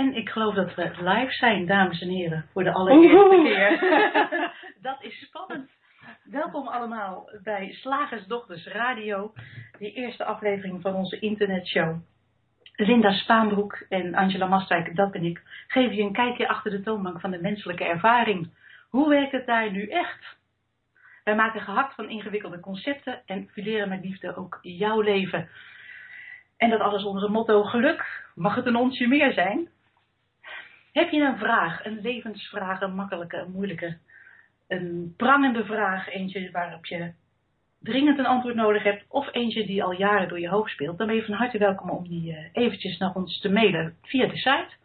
En ik geloof dat we live zijn, dames en heren, voor de allereerste keer. dat is spannend. Welkom allemaal bij Slagersdochters Radio, die eerste aflevering van onze internetshow. Linda Spaanbroek en Angela Mastwijk, dat ben ik, geven je een kijkje achter de toonbank van de menselijke ervaring. Hoe werkt het daar nu echt? Wij maken gehakt van ingewikkelde concepten en fileren met liefde ook jouw leven. En dat alles onder het motto geluk. Mag het een onsje meer zijn? Heb je een vraag, een levensvraag, een makkelijke, een moeilijke, een prangende vraag, eentje waarop je dringend een antwoord nodig hebt, of eentje die al jaren door je hoofd speelt, dan ben je van harte welkom om die uh, eventjes naar ons te mailen via de site.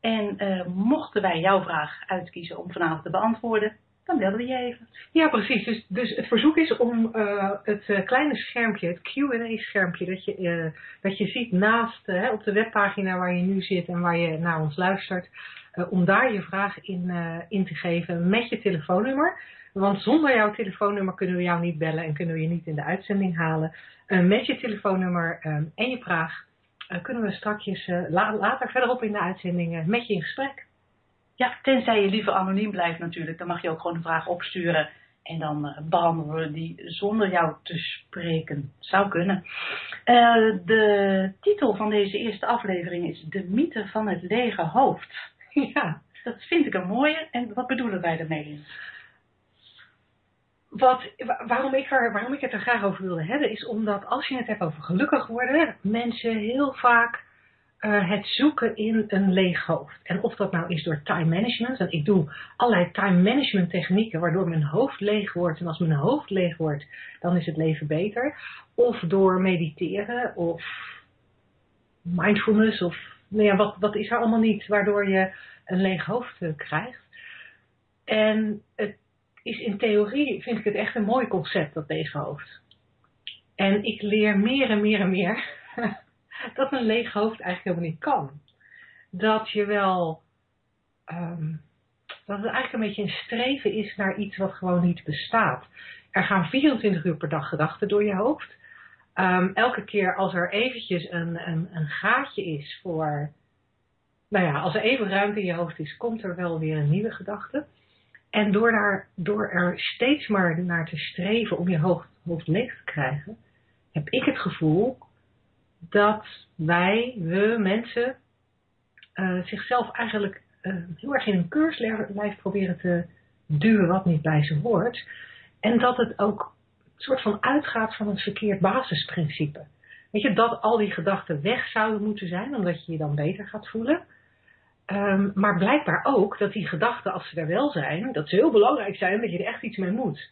En uh, mochten wij jouw vraag uitkiezen om vanavond te beantwoorden, dan bellen we je even. Ja, precies. Dus, dus het verzoek is om uh, het uh, kleine schermpje, het Q&A-schermpje, dat, je uh, dat je ziet naast op de webpagina waar je nu zit en waar je naar ons luistert, om daar je vraag in, in te geven met je telefoonnummer. Want zonder jouw telefoonnummer kunnen we jou niet bellen en kunnen we je niet in de uitzending halen. met je telefoonnummer um, en je vraag kunnen we straks la later verderop in de uitzending met je in gesprek. Ja, tenzij je liever anoniem blijft natuurlijk. Dan mag je ook gewoon een vraag opsturen. En dan uh, behandelen we die zonder jou te spreken. Zou kunnen. Uh, de titel van deze eerste aflevering is De mythe van het lege hoofd. Ja, dat vind ik een mooie. En wat bedoelen wij daarmee? Wat, waarom, ik er, waarom ik het er graag over wilde hebben, is omdat als je het hebt over gelukkig worden, mensen heel vaak uh, het zoeken in een leeg hoofd. En of dat nou is door time management, en ik doe allerlei time management technieken waardoor mijn hoofd leeg wordt. En als mijn hoofd leeg wordt, dan is het leven beter. Of door mediteren, of mindfulness, of nou wat, wat is er allemaal niet, waardoor je een leeg hoofd uh, krijgt. En het is in theorie, vind ik het echt een mooi concept, dat lege hoofd. En ik leer meer en meer en meer dat een leeg hoofd eigenlijk helemaal niet kan. Dat je wel, um, dat het eigenlijk een beetje een streven is naar iets wat gewoon niet bestaat. Er gaan 24 uur per dag gedachten door je hoofd. Um, elke keer als er eventjes een, een, een gaatje is voor, nou ja, als er even ruimte in je hoofd is, komt er wel weer een nieuwe gedachte. En door, daar, door er steeds maar naar te streven om je hoofd, hoofd leeg te krijgen, heb ik het gevoel dat wij, we mensen, uh, zichzelf eigenlijk uh, heel erg in een keurslijf proberen te duwen wat niet bij ze hoort. En dat het ook een soort van uitgaat van een verkeerd basisprincipe. Weet je, dat al die gedachten weg zouden moeten zijn, omdat je je dan beter gaat voelen. Um, maar blijkbaar ook dat die gedachten, als ze er wel zijn, dat ze heel belangrijk zijn, dat je er echt iets mee moet.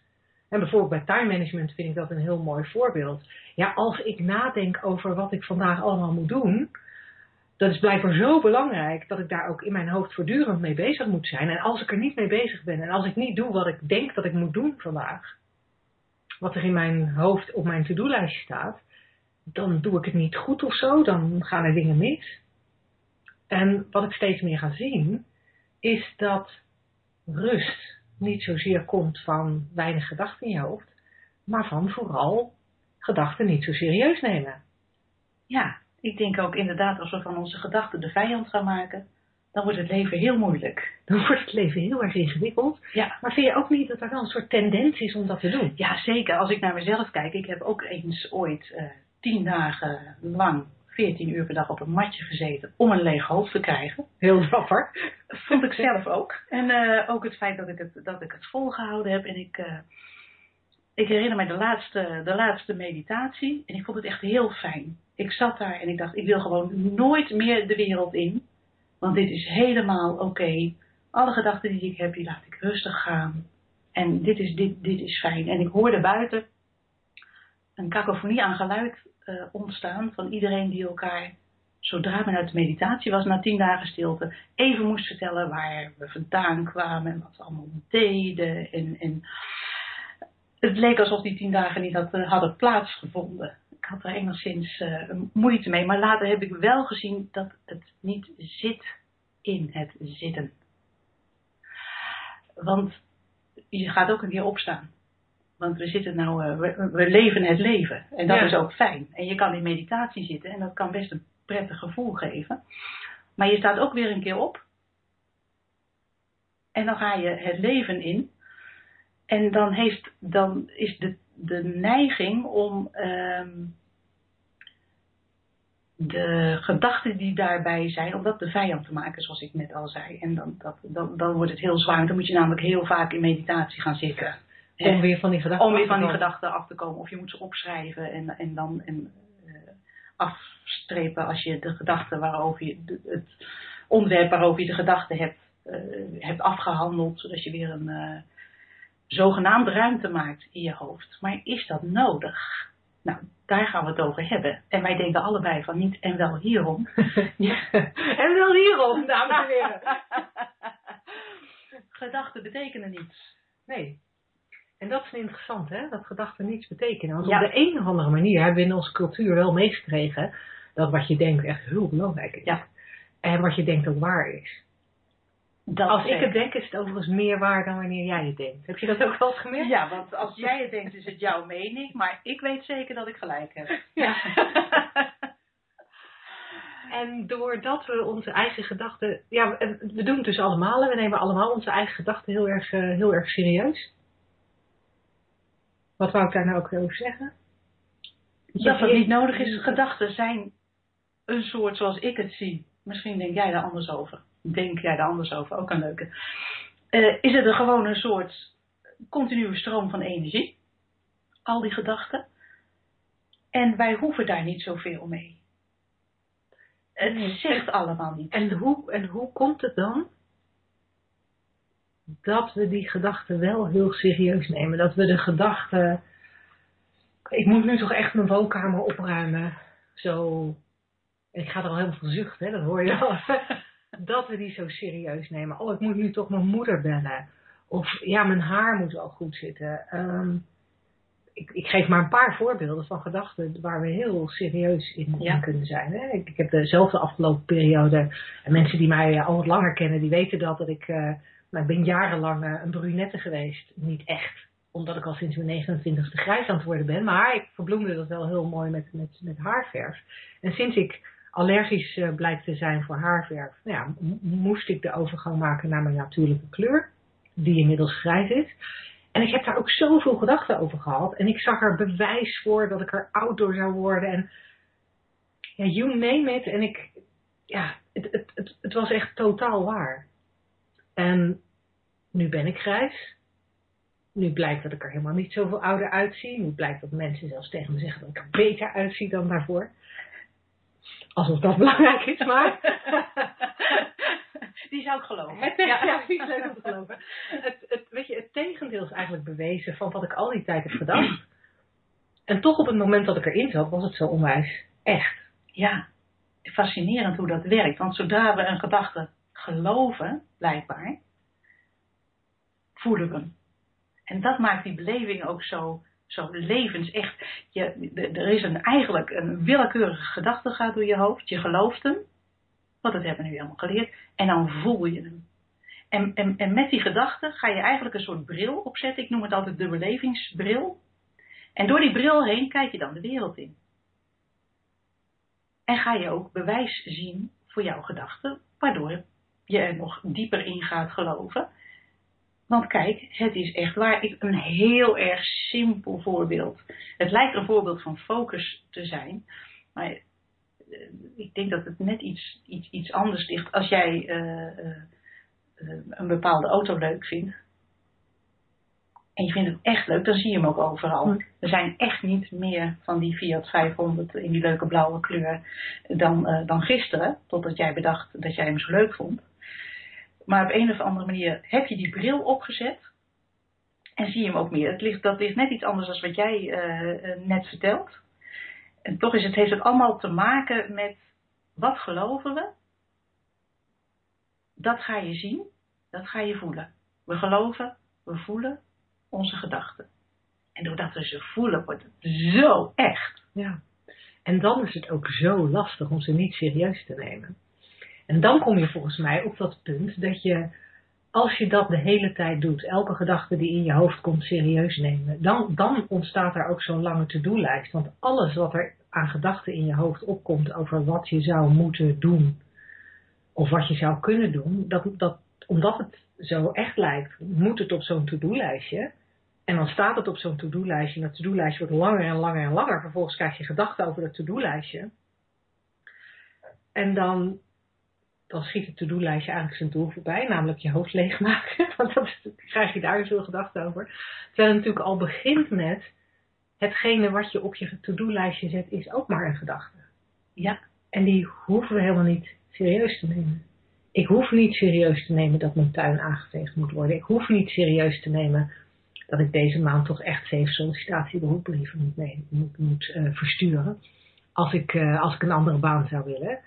En bijvoorbeeld bij time management vind ik dat een heel mooi voorbeeld. Ja, als ik nadenk over wat ik vandaag allemaal moet doen, dat is blijkbaar zo belangrijk dat ik daar ook in mijn hoofd voortdurend mee bezig moet zijn. En als ik er niet mee bezig ben en als ik niet doe wat ik denk dat ik moet doen vandaag, wat er in mijn hoofd op mijn to-do-lijstje staat, dan doe ik het niet goed of zo, dan gaan er dingen mis. En wat ik steeds meer ga zien, is dat rust niet zozeer komt van weinig gedachten in je hoofd, maar van vooral gedachten niet zo serieus nemen. Ja, ik denk ook inderdaad als we van onze gedachten de vijand gaan maken, dan wordt het leven heel moeilijk. Dan wordt het leven heel erg ingewikkeld. Ja. Maar vind je ook niet dat er wel een soort tendens is om dat te doen? Ja, zeker. Als ik naar mezelf kijk, ik heb ook eens ooit uh, tien dagen lang 14 uur per dag op een matje gezeten om een leeg hoofd te krijgen. Heel dapper. Vond ik zelf ook. En uh, ook het feit dat ik het, dat ik het volgehouden heb. En ik, uh, ik herinner me de laatste, de laatste meditatie. En ik vond het echt heel fijn. Ik zat daar en ik dacht, ik wil gewoon nooit meer de wereld in. Want dit is helemaal oké. Okay. Alle gedachten die ik heb, die laat ik rustig gaan. En dit is, dit, dit is fijn. En ik hoorde buiten een kakofonie aan geluid uh, ontstaan van iedereen die elkaar, zodra men uit de meditatie was, na tien dagen stilte, even moest vertellen waar we vandaan kwamen en wat we allemaal deden. En, het leek alsof die tien dagen niet uh, hadden plaatsgevonden. Ik had er enigszins uh, moeite mee, maar later heb ik wel gezien dat het niet zit in het zitten. Want je gaat ook een keer opstaan. Want we zitten nou, uh, we, we, leven het leven. En dat ja. is ook fijn. En je kan in meditatie zitten en dat kan best een prettig gevoel geven. Maar je staat ook weer een keer op. En dan ga je het leven in. En dan, heeft, dan is de, de neiging om ehm, de gedachten die daarbij zijn, om dat de vijand te maken, zoals ik net al zei. En dan, dat, dan, dan wordt het heel zwaar. Dan moet je namelijk heel vaak in meditatie gaan zitten. Om weer van die gedachten om weer af te van die komen. gedachten af te komen. Of je moet ze opschrijven en, en dan en, eh, afstrepen als je de gedachten waarover je, de- het onderwerp waarover je de gedachten hebt, eh, hebt afgehandeld, zodat je weer een eh, zogenaamde ruimte maakt in je hoofd. Maar is dat nodig? Nou, daar gaan we het over hebben. En wij denken allebei van niet en wel hierom. en wel hierom, dames en heren. Gedachten betekenen niets. Nee. En dat is interessant, hè? Dat gedachten niets betekenen. Want Ja. op de een of andere manier hebben we in onze cultuur wel meegekregen dat wat je denkt echt heel belangrijk is. Ja. En wat je denkt ook waar is. Dat Als ik het denk, is het overigens meer waar dan wanneer jij het denkt. Heb je dat ook wel eens gemerkt? Ja, want als jij het denkt, is het jouw mening. Maar ik weet zeker dat ik gelijk heb. Ja. En doordat we onze eigen gedachten. Ja, we we doen het dus allemaal. En we nemen allemaal onze eigen gedachten heel erg, eh, heel erg serieus. Wat wou ik daar nou ook over zeggen? dat dat niet nodig is. Gedachten zijn een soort zoals ik het zie. Misschien denk jij daar anders over. Denk jij daar anders over, ook een leuke. Eh, is het er gewoon een soort continue stroom van energie? Al die gedachten. En wij hoeven daar niet zoveel mee. Het Nee. zegt allemaal niet. En hoe, en hoe komt het dan dat we die gedachten wel heel serieus nemen? Dat we de gedachten. Ik moet nu toch echt mijn woonkamer opruimen. Zo. Ik ga er al helemaal van zuchten, hè? dat hoor je al. Dat we die zo serieus nemen. Oh, ik moet nu toch mijn moeder bellen. Of ja, mijn haar moet wel goed zitten. Ehm, ik, ik geef maar een paar voorbeelden van gedachten waar we heel serieus in, Ja. kunnen zijn. Hè? Ik, ik heb dezelfde afgelopen periode. En mensen die mij al wat langer kennen, die weten dat, dat ik. eh, nou, ik ben jarenlang eh, een brunette geweest. Niet echt, omdat ik al sinds mijn 29ste grijs aan het worden ben. Maar ik verbloemde dat wel heel mooi met, met, haarverf. En sinds ik allergisch eh, blijkt te zijn voor haarverf, nou ja, moest ik de overgang maken naar mijn natuurlijke kleur. Die inmiddels grijs is. En ik heb daar ook zoveel gedachten over gehad. En ik zag er bewijs voor dat ik er oud door zou worden. En ja, you name it. En ik, ja, het, het, het, het was echt totaal waar. En nu ben ik grijs. Nu blijkt dat ik er helemaal niet zoveel ouder uitzie. Nu blijkt dat mensen zelfs tegen me zeggen dat ik er beter uitzie dan daarvoor. Alsof dat belangrijk is, maar... Die zou ik geloven. Het, ja, ja, niet leuk om te geloven. Het, het, weet je, het tegendeel is eigenlijk bewezen van wat ik al die tijd heb gedacht. En toch op het moment dat ik erin zat, was het zo onwijs echt. Ja, fascinerend hoe dat werkt. Want zodra we een gedachte geloven, blijkbaar, voelen we hem. En dat maakt die beleving ook zo, zo levensecht. Je, er is een, eigenlijk een willekeurige gedachte gaat door je hoofd. Je gelooft hem. Want dat hebben we nu helemaal geleerd. En dan voel je hem. En, en, en met die gedachte ga je eigenlijk een soort bril opzetten. Ik noem het altijd de belevingsbril. En door die bril heen kijk je dan de wereld in. En ga je ook bewijs zien voor jouw gedachten, waardoor je er nog dieper in gaat geloven. Want kijk, het is echt waar. Ik, een heel erg simpel voorbeeld. Het lijkt een voorbeeld van focus te zijn, maar eh, ik denk dat het net iets, iets, iets anders ligt. Als jij eh, eh, een bepaalde auto leuk vindt, en je vindt het echt leuk, dan zie je hem ook overal. Er zijn echt niet meer van die Fiat 500 in die leuke blauwe kleur dan, dan gisteren, totdat jij bedacht dat jij hem zo leuk vond. Maar op een of andere manier heb je die bril opgezet en zie je hem ook meer. Het ligt, dat ligt net iets anders dan wat jij eh, eh, net vertelt. En toch is het, heeft het allemaal te maken met wat geloven we? Dat ga je zien, dat ga je voelen. We geloven, we voelen onze gedachten. En doordat we ze voelen, wordt het zo echt. Ja. En dan is het ook zo lastig om ze niet serieus te nemen. En dan kom je volgens mij op dat punt dat je, als je dat de hele tijd doet, elke gedachte die in je hoofd komt serieus nemen, dan, dan ontstaat er ook zo'n lange to-do-lijst. Want alles wat er aan gedachten in je hoofd opkomt over wat je zou moeten doen of wat je zou kunnen doen, dat, dat, omdat het zo echt lijkt, moet het op zo'n to-do-lijstje. En dan staat het op zo'n to-do-lijstje. En dat to-do-lijstje wordt langer en langer en langer. Vervolgens krijg je gedachten over dat to-do-lijstje. En dan, dan schiet het to-do-lijstje eigenlijk zijn doel voorbij. Namelijk je hoofd leegmaken. Want dan krijg je daar veel gedachten over. Terwijl het natuurlijk al begint met... Hetgene wat je op je to-do-lijstje zet is ook maar een gedachte. Ja. En die hoeven we helemaal niet serieus te nemen. Ik hoef niet serieus te nemen dat mijn tuin aangeveegd moet worden. Ik hoef niet serieus te nemen dat ik deze maand toch echt zeven sollicitatieberoepbrieven moet, nemen, moet, moet uh, versturen. Als ik, uh, als ik een andere baan zou willen.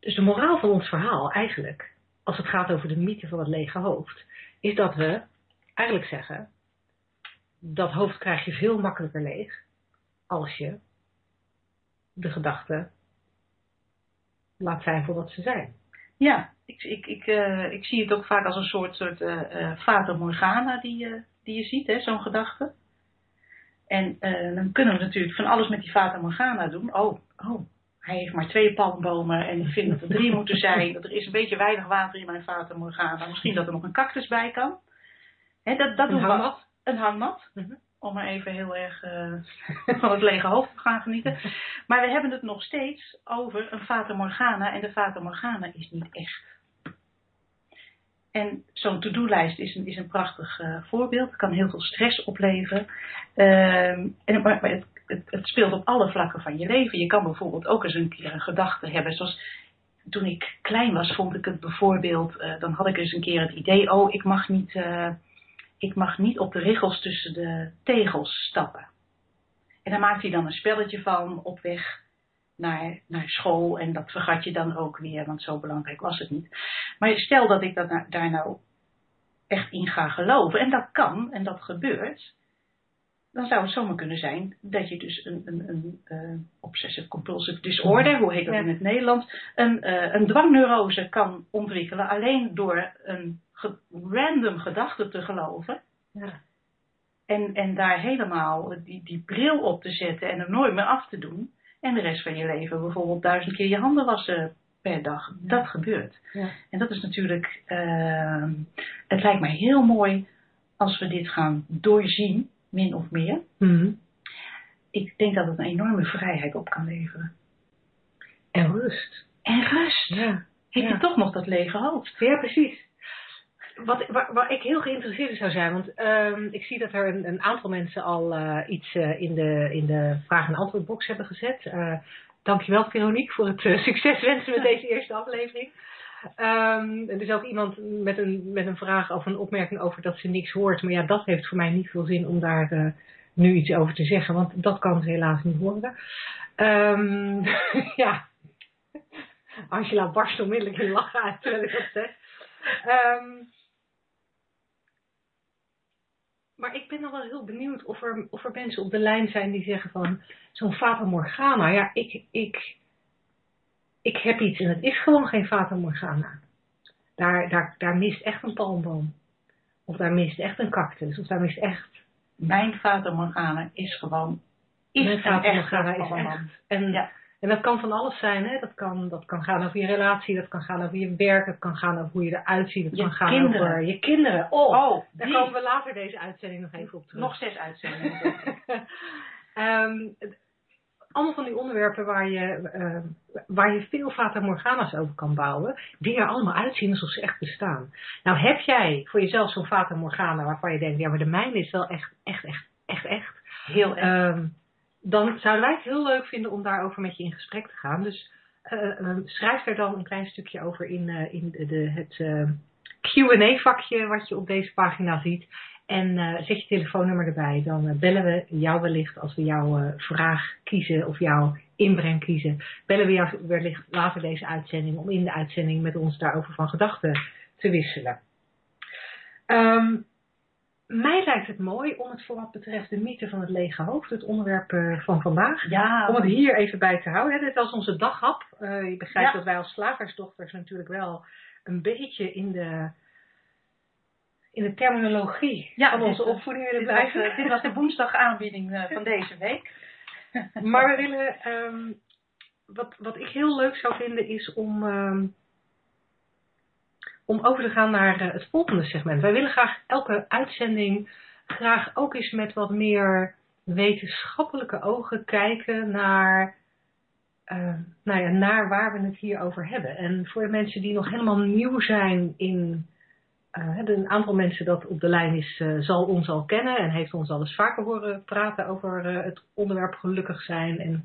Dus de moraal van ons verhaal eigenlijk, als het gaat over de mythe van het lege hoofd, is dat we eigenlijk zeggen, dat hoofd krijg je veel makkelijker leeg als je de gedachten laat zijn voor wat ze zijn. Ja, ik, ik, ik, uh, ik zie het ook vaak als een soort, soort uh, fata morgana die, die je ziet, zo'n gedachte. En dan kunnen we natuurlijk van alles met die fata morgana doen. Oh, oh, hij heeft maar twee palmbomen en ik vind dat er drie moeten zijn. Dat er is een beetje weinig water in mijn fata morgana. Misschien dat er nog een cactus bij kan. Dat, dat een hangmat. Een hangmat. Mm -hmm. Om maar even heel erg van het lege hoofd te gaan genieten. Maar we hebben het nog steeds over een fata morgana. En de fata morgana is niet echt. En zo'n to-do-lijst is een, is een prachtig uh, voorbeeld. Het kan heel veel stress opleveren. Uh, en, maar, maar het, het, het, speelt op alle vlakken van je leven. Je kan bijvoorbeeld ook eens een keer een gedachte hebben. Zoals toen ik klein was, vond ik het bijvoorbeeld. Uh, dan had ik eens een keer het idee: oh, ik mag niet, uh, ik mag niet op de richels tussen de tegels stappen. En daar maakte hij dan een spelletje van op weg naar, naar school en dat vergat je dan ook weer, want zo belangrijk was het niet. Maar stel dat ik dat, daar nou echt in ga geloven, en dat kan, en dat gebeurt, dan zou het zomaar kunnen zijn dat je dus een, een, een uh, obsessive compulsive disorder, hoe heet dat ja. in het Nederlands, een, uh, een dwangneurose kan ontwikkelen alleen door een ge random gedachte te geloven. Ja. En, en daar helemaal die, die bril op te zetten en er nooit meer af te doen. En de rest van je leven bijvoorbeeld duizend keer je handen wassen per dag. Ja. Dat gebeurt. Ja. En dat is natuurlijk, uh, het lijkt mij heel mooi als we dit gaan doorzien, min of meer. Mm -hmm. Ik denk dat het een enorme vrijheid op kan leveren. En rust. En rust. Ja. Heb ja. je toch nog dat lege hoofd? Ja, precies. Wat, waar, waar, ik heel geïnteresseerd in zou zijn, want uh, ik zie dat er een, een aantal mensen al uh, iets uh, in, de, in de vraag- en antwoordbox hebben gezet. Uh, dankjewel Veronique voor het succes wensen met deze eerste aflevering. Um, er is ook iemand met een, met een vraag of een opmerking over dat ze niks hoort. Maar ja, dat heeft voor mij niet veel zin om daar nu iets over te zeggen, want dat kan ze helaas niet horen. Um, ja, Angela barst onmiddellijk in lachen uit terwijl ik dat zeg. Um, maar ik ben dan wel heel benieuwd of er, of er mensen op de lijn zijn die zeggen van zo'n Fata Morgana. Ja, ik, ik, ik heb iets en het is gewoon geen Fata Morgana. Daar, daar, daar mist echt een palmboom. Of daar mist echt een cactus. Of daar mist echt... Mijn Fata Morgana is gewoon... Is Mijn Fata Morgana is echt. En, Ja. en dat kan van alles zijn. Hè? Dat, kan, dat kan gaan over je relatie. Dat kan gaan over je werk. Dat kan gaan over hoe je eruit ziet. Dat Je kan gaan kinderen. over je kinderen. Oh, Oh, daar komen we later deze uitzending nog even op terug. Nog zes uitzendingen. Ehm, het- allemaal van die onderwerpen waar je, ehm, waar je veel Fata Morgana's over kan bouwen, die er allemaal uitzien alsof ze echt bestaan. Nou, heb jij voor jezelf zo'n Fata Morgana waarvan je denkt, ja, maar de mijne is wel echt, echt, echt, echt, echt. Heel. Ehm, dan zouden wij het heel leuk vinden om daarover met je in gesprek te gaan. Dus eh, ehm, schrijf er dan een klein stukje over in, eh, in de, de- het Q&A-vakje wat je op deze pagina ziet. En eh, zet je telefoonnummer erbij. Dan eh, bellen we jou wellicht als we jouw eh, vraag kiezen of jouw inbreng kiezen. Bellen we jou wellicht later deze uitzending om in de uitzending met ons daarover van gedachten te wisselen. Ehm, mij lijkt het mooi om het voor wat betreft de mythe van het lege hoofd, het onderwerp van vandaag, ja, om het hier even bij te houden. Hè. Dit was onze daghap. Je begrijpt Ja. dat wij als slagersdochters natuurlijk wel een beetje in de, in de terminologie Ja, van onze opvoeding willen was, blijven. dit was de woensdagaanbieding eh, van deze week. Maar we willen, ehm, wat, wat ik heel leuk zou vinden is om, ehm, om over te gaan naar eh, het volgende segment. Wij willen graag elke uitzending graag ook eens met wat meer wetenschappelijke ogen kijken naar, uh, nou ja, naar waar we het hier over hebben. En voor de mensen die nog helemaal nieuw zijn in. Uh, een aantal mensen dat op de lijn is, uh, zal ons al kennen en heeft ons al eens vaker horen praten over het onderwerp gelukkig zijn en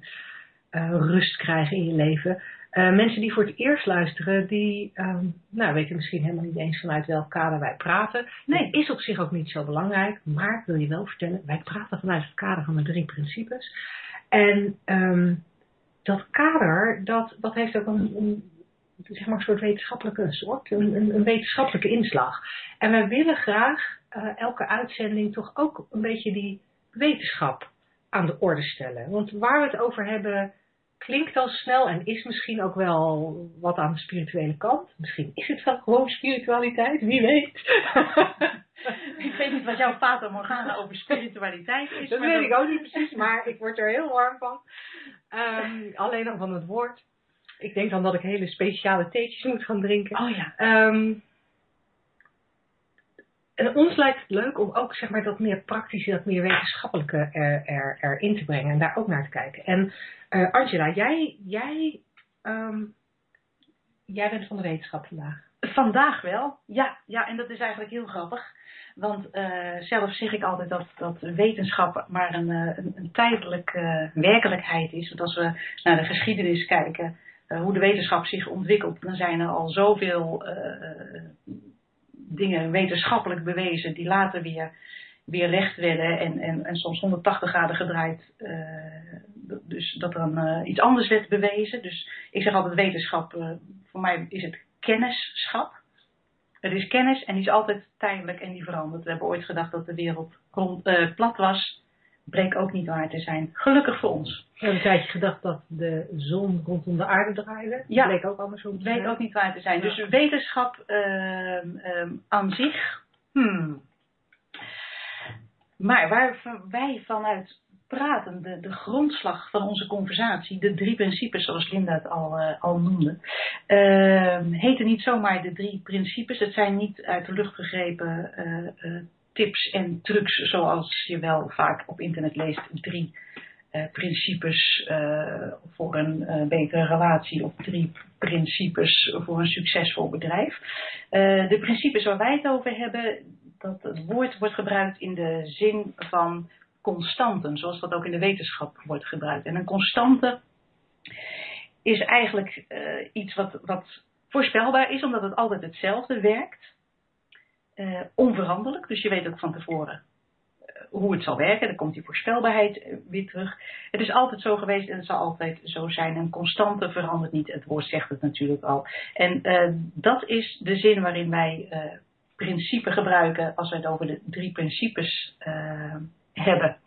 rust krijgen in je leven. mensen die voor het eerst luisteren, die um, nou, weten misschien helemaal niet eens vanuit welk kader wij praten. Nee, is op zich ook niet zo belangrijk, maar ik wil je wel vertellen, wij praten vanuit het kader van de drie principes. En um, dat kader, dat, dat heeft ook een, een, zeg maar een soort wetenschappelijke soort, een, een, een wetenschappelijke inslag. En wij willen graag uh, elke uitzending toch ook een beetje die wetenschap aan de orde stellen. Want waar we het over hebben, klinkt al snel en is misschien ook wel wat aan de spirituele kant. Misschien is het wel gewoon spiritualiteit, wie weet. ik weet niet wat jouw Fata Morgana over spiritualiteit is. Dat weet ik ook niet precies, maar ik word er heel warm van. Um, alleen al van het woord. Ik denk dan dat ik hele speciale theetjes moet gaan drinken. Oh ja. Um, en ons lijkt het leuk om ook zeg maar, dat meer praktische, dat meer wetenschappelijke er, er, erin te brengen en daar ook naar te kijken. En uh, Angela, jij, jij, um, jij bent van de wetenschap vandaag. Vandaag wel, ja. Ja, en dat is eigenlijk heel grappig. Want uh, zelf zeg ik altijd dat, dat wetenschap maar een, uh, een, een tijdelijke werkelijkheid is. Want als we naar de geschiedenis kijken, hoe de wetenschap zich ontwikkelt, dan zijn er al zoveel dingen wetenschappelijk bewezen die later weer, weer recht werden en, en, en soms 180 graden gedraaid. Dus dat er dan iets anders werd bewezen. Dus ik zeg altijd wetenschap, voor mij is het kennisschap. Het is kennis en die is altijd tijdelijk en die verandert. We hebben ooit gedacht dat de wereld plat was bleek ook niet waar te zijn. Gelukkig voor ons. We hebben een tijdje gedacht dat de zon rondom de aarde draaide. Ja. Bleek ook andersom te Bleek ook niet waar te zijn. Ja. Dus wetenschap uh, uh, aan zich. Hmm. Maar waar wij vanuit praten, de, de grondslag van onze conversatie, de drie principes zoals Linda het al, uh, al noemde, uh, heten niet zomaar de drie principes. Het zijn niet uit de lucht gegrepen uh, tips en trucs zoals je wel vaak op internet leest. Drie uh, principes uh, voor een uh, betere relatie of drie principes voor een succesvol bedrijf. de principes waar wij het over hebben, dat het woord wordt gebruikt in de zin van constanten, zoals dat ook in de wetenschap wordt gebruikt. En een constante is eigenlijk iets wat, wat voorspelbaar is, omdat het altijd hetzelfde werkt uh, onveranderlijk. Dus je weet ook van tevoren uh, hoe het zal werken. Dan komt die voorspelbaarheid uh, weer terug. Het is altijd zo geweest en het zal altijd zo zijn. Een constante verandert niet. Het woord zegt het natuurlijk al. En dat is de zin waarin wij principe gebruiken als we het over de drie principes hebben.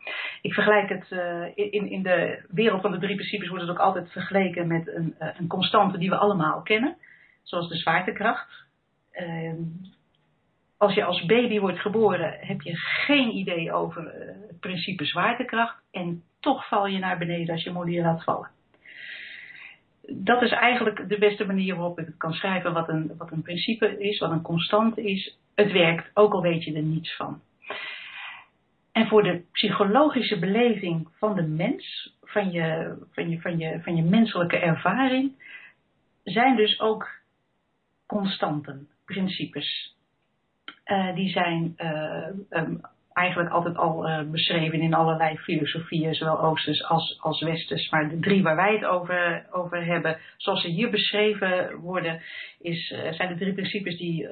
Ik vergelijk het in, in de wereld van de drie principes wordt het ook altijd vergeleken met een, een constante die we allemaal kennen. Zoals de zwaartekracht ehm, als je als baby wordt geboren, heb je geen idee over uh, het principe zwaartekracht. En toch val je naar beneden als je moeder laat vallen. Dat is eigenlijk de beste manier waarop ik het kan schrijven wat een, wat een principe is, wat een constante is. Het werkt, ook al weet je er niets van. En voor de psychologische beleving van de mens, van je, van je, van je, van je menselijke ervaring, zijn dus ook constanten, principes. Uh, die zijn uh, um, eigenlijk altijd al uh, beschreven in allerlei filosofieën, zowel Oosters als, als Westers. Maar de drie waar wij het over, over hebben, zoals ze hier beschreven worden, is, zijn de drie principes die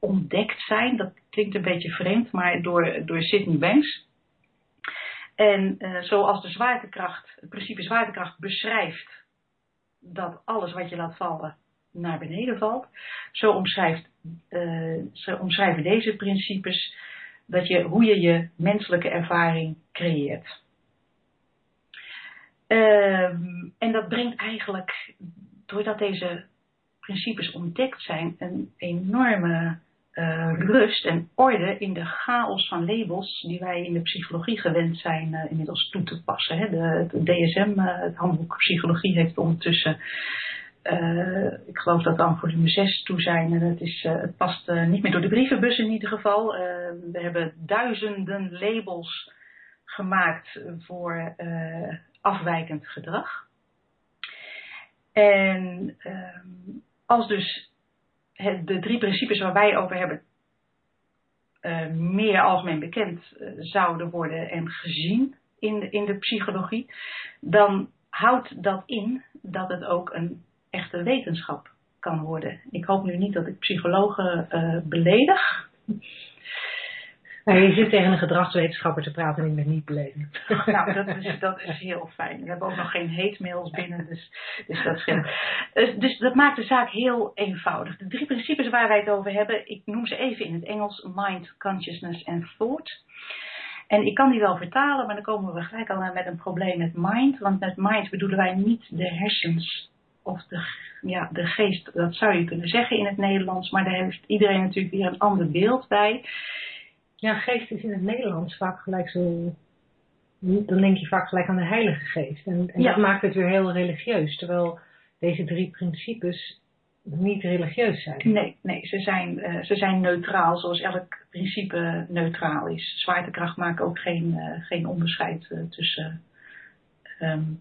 ontdekt zijn. Dat klinkt een beetje vreemd, maar door, door Banks. En zoals de zwaartekracht, het principe zwaartekracht beschrijft dat alles wat je laat vallen naar beneden valt. Zo, omschrijft, uh, zo omschrijven deze principes dat je, hoe je je menselijke ervaring creëert. Uh, en dat brengt eigenlijk, doordat deze principes ontdekt zijn, een enorme eh, rust en orde in de chaos van labels die wij in de psychologie gewend zijn uh, inmiddels toe te passen. Hè. De, DSM, het handboek psychologie, heeft ondertussen, ik geloof dat we aan volume 6 toe zijn en het, is, het past niet meer door de brievenbus in ieder geval. we hebben duizenden labels gemaakt voor afwijkend gedrag. En ehm, als dus de drie principes waar wij over hebben meer algemeen bekend zouden worden en gezien in de, in de psychologie, dan houdt dat in dat het ook een echte wetenschap kan worden. Ik hoop nu niet dat ik psychologen uh, beledig. Nou, je zit tegen een gedragswetenschapper te praten en ik ben niet belezen. Nou, dat is, dat is heel fijn. We hebben ook nog geen hate mails binnen, dus, dus dat scheelt. Dus, dus dat maakt de zaak heel eenvoudig. De drie principes waar wij het over hebben, ik noem ze even in het Engels: mind, consciousness en thought. En ik kan die wel vertalen, maar dan komen we gelijk al met een probleem met mind. Want met mind bedoelen wij niet de hersens of de, ja, de geest. Dat zou je kunnen zeggen in het Nederlands, maar daar heeft iedereen natuurlijk weer een ander beeld bij. Ja, geest is in het Nederlands vaak gelijk zo. Dan denk je vaak gelijk aan de Heilige Geest. En, en dat maakt het weer heel religieus. Terwijl deze drie principes niet religieus zijn. Nee, nee ze, zijn, uh, ze zijn neutraal, zoals elk principe neutraal is. Zwaartekracht maakt ook geen, uh, geen onderscheid uh, tussen um,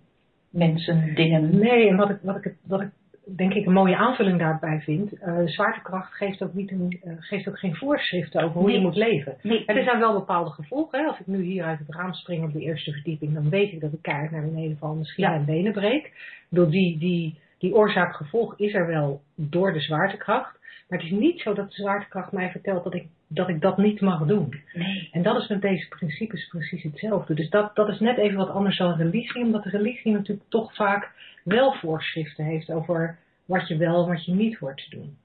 mensen, dingen. Nee, en wat ik, wat ik, wat ik denk ik een mooie aanvulling daarbij vind. Uh, zwaartekracht geeft ook, niet een, uh, geeft ook geen voorschriften over hoe je moet leven. Nee. Er zijn wel bepaalde gevolgen. Hè. Als ik nu hier uit het raam spring op de eerste verdieping, dan weet ik dat ik kaart naar beneden val, misschien ja. mijn benen breek. Door die, die, die oorzaak-gevolg is er wel door de zwaartekracht. Maar het is niet zo dat de zwaartekracht mij vertelt dat ik dat, ik dat niet mag doen. Nee. En dat is met deze principes precies hetzelfde. Dus dat, dat is net even wat anders dan religie, omdat de religie natuurlijk toch vaak wel voorschriften heeft over wat je wel en wat je niet hoort te doen.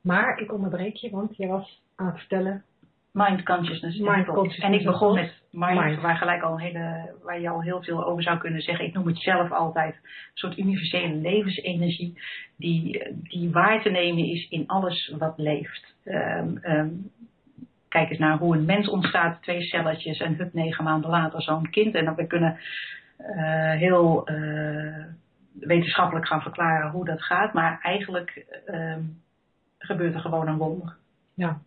Maar ik onderbreek je, want je was aan het vertellen. Mind consciousness. Mind consciousness en ik begon met mind, mind, Waar, gelijk al hele, waar je al heel veel over zou kunnen zeggen. Ik noem het zelf altijd een soort universele levensenergie. Die, die waar te nemen is in alles wat leeft. Um, um, kijk eens naar hoe een mens ontstaat. Twee celletjes en hup, negen maanden later zo'n kind. En dan we kunnen uh, heel... Uh, wetenschappelijk gaan verklaren hoe dat gaat, maar eigenlijk um, gebeurt er gewoon een wonder. Ja.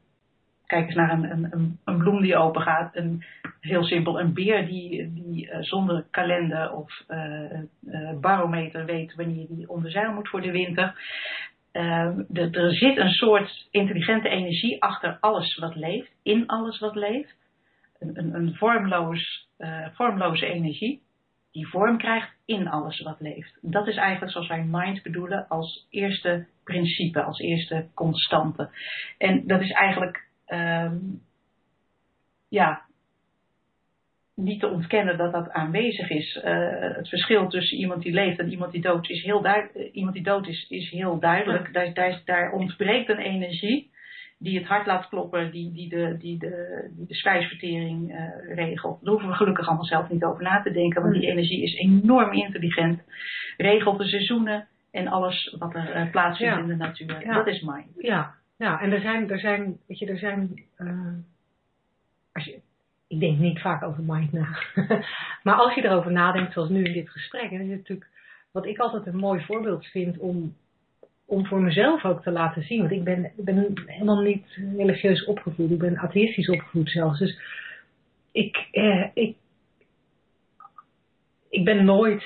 Kijk eens naar een, een, een bloem die open gaat. Een, heel simpel, een beer die, die uh, zonder kalender of uh, uh, barometer weet wanneer die onder zeil moet voor de winter. Ehm, er zit een soort intelligente energie achter alles wat leeft, in alles wat leeft. Een, een, vormloze energie die vorm krijgt in alles wat leeft. Dat is eigenlijk zoals wij mind bedoelen als eerste principe, als eerste constante. En dat is eigenlijk, um, ja, niet te ontkennen dat dat aanwezig is. Uh, het verschil tussen iemand die leeft en iemand die dood is heel, duidelijk. iemand die dood is, is heel duidelijk. Daar, daar, daar ontbreekt een energie die het hart laat kloppen, die, die, de, die, de, die de spijsvertering uh, regelt. Daar hoeven we gelukkig allemaal zelf niet over na te denken, want die mm. energie is enorm intelligent. Regelt de seizoenen en alles wat er uh, plaatsvindt ja. in de natuur. Ja. Dat is mind. Ja, ja en er zijn, er zijn, weet je, er zijn, uh, als je, ik denk niet vaak over mind na. maar als je erover nadenkt, zoals nu in dit gesprek, dan is het natuurlijk, wat ik altijd een mooi voorbeeld vind om om voor mezelf ook te laten zien. Want ik ben, ik ben helemaal niet religieus opgevoed. Ik ben atheïstisch opgevoed zelfs. Dus ik, eh, ik, ik ben nooit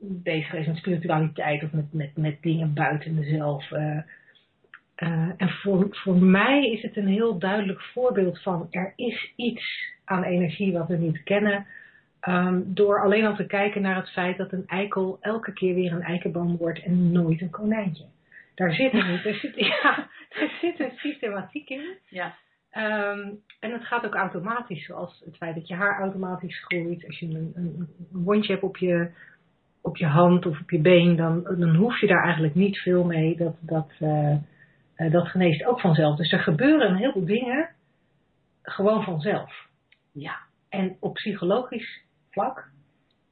bezig geweest met spiritualiteit of met, met, met dingen buiten mezelf. Uh, uh, en voor, voor mij is het een heel duidelijk voorbeeld van er is iets aan energie wat we niet kennen. Um, door alleen al te kijken naar het feit dat een eikel elke keer weer een eikenboom wordt en nooit een konijntje. Daar zit, een, daar zit, ja, daar zit een systematiek in. Ja. Um, en het gaat ook automatisch, zoals het feit dat je haar automatisch groeit. Als je een, een, een wondje hebt op je, op je hand of op je been, dan, dan hoef je daar eigenlijk niet veel mee. Dat, dat, uh, uh, dat geneest ook vanzelf. Dus er gebeuren een heleboel dingen gewoon vanzelf. Ja. En op psychologisch vlak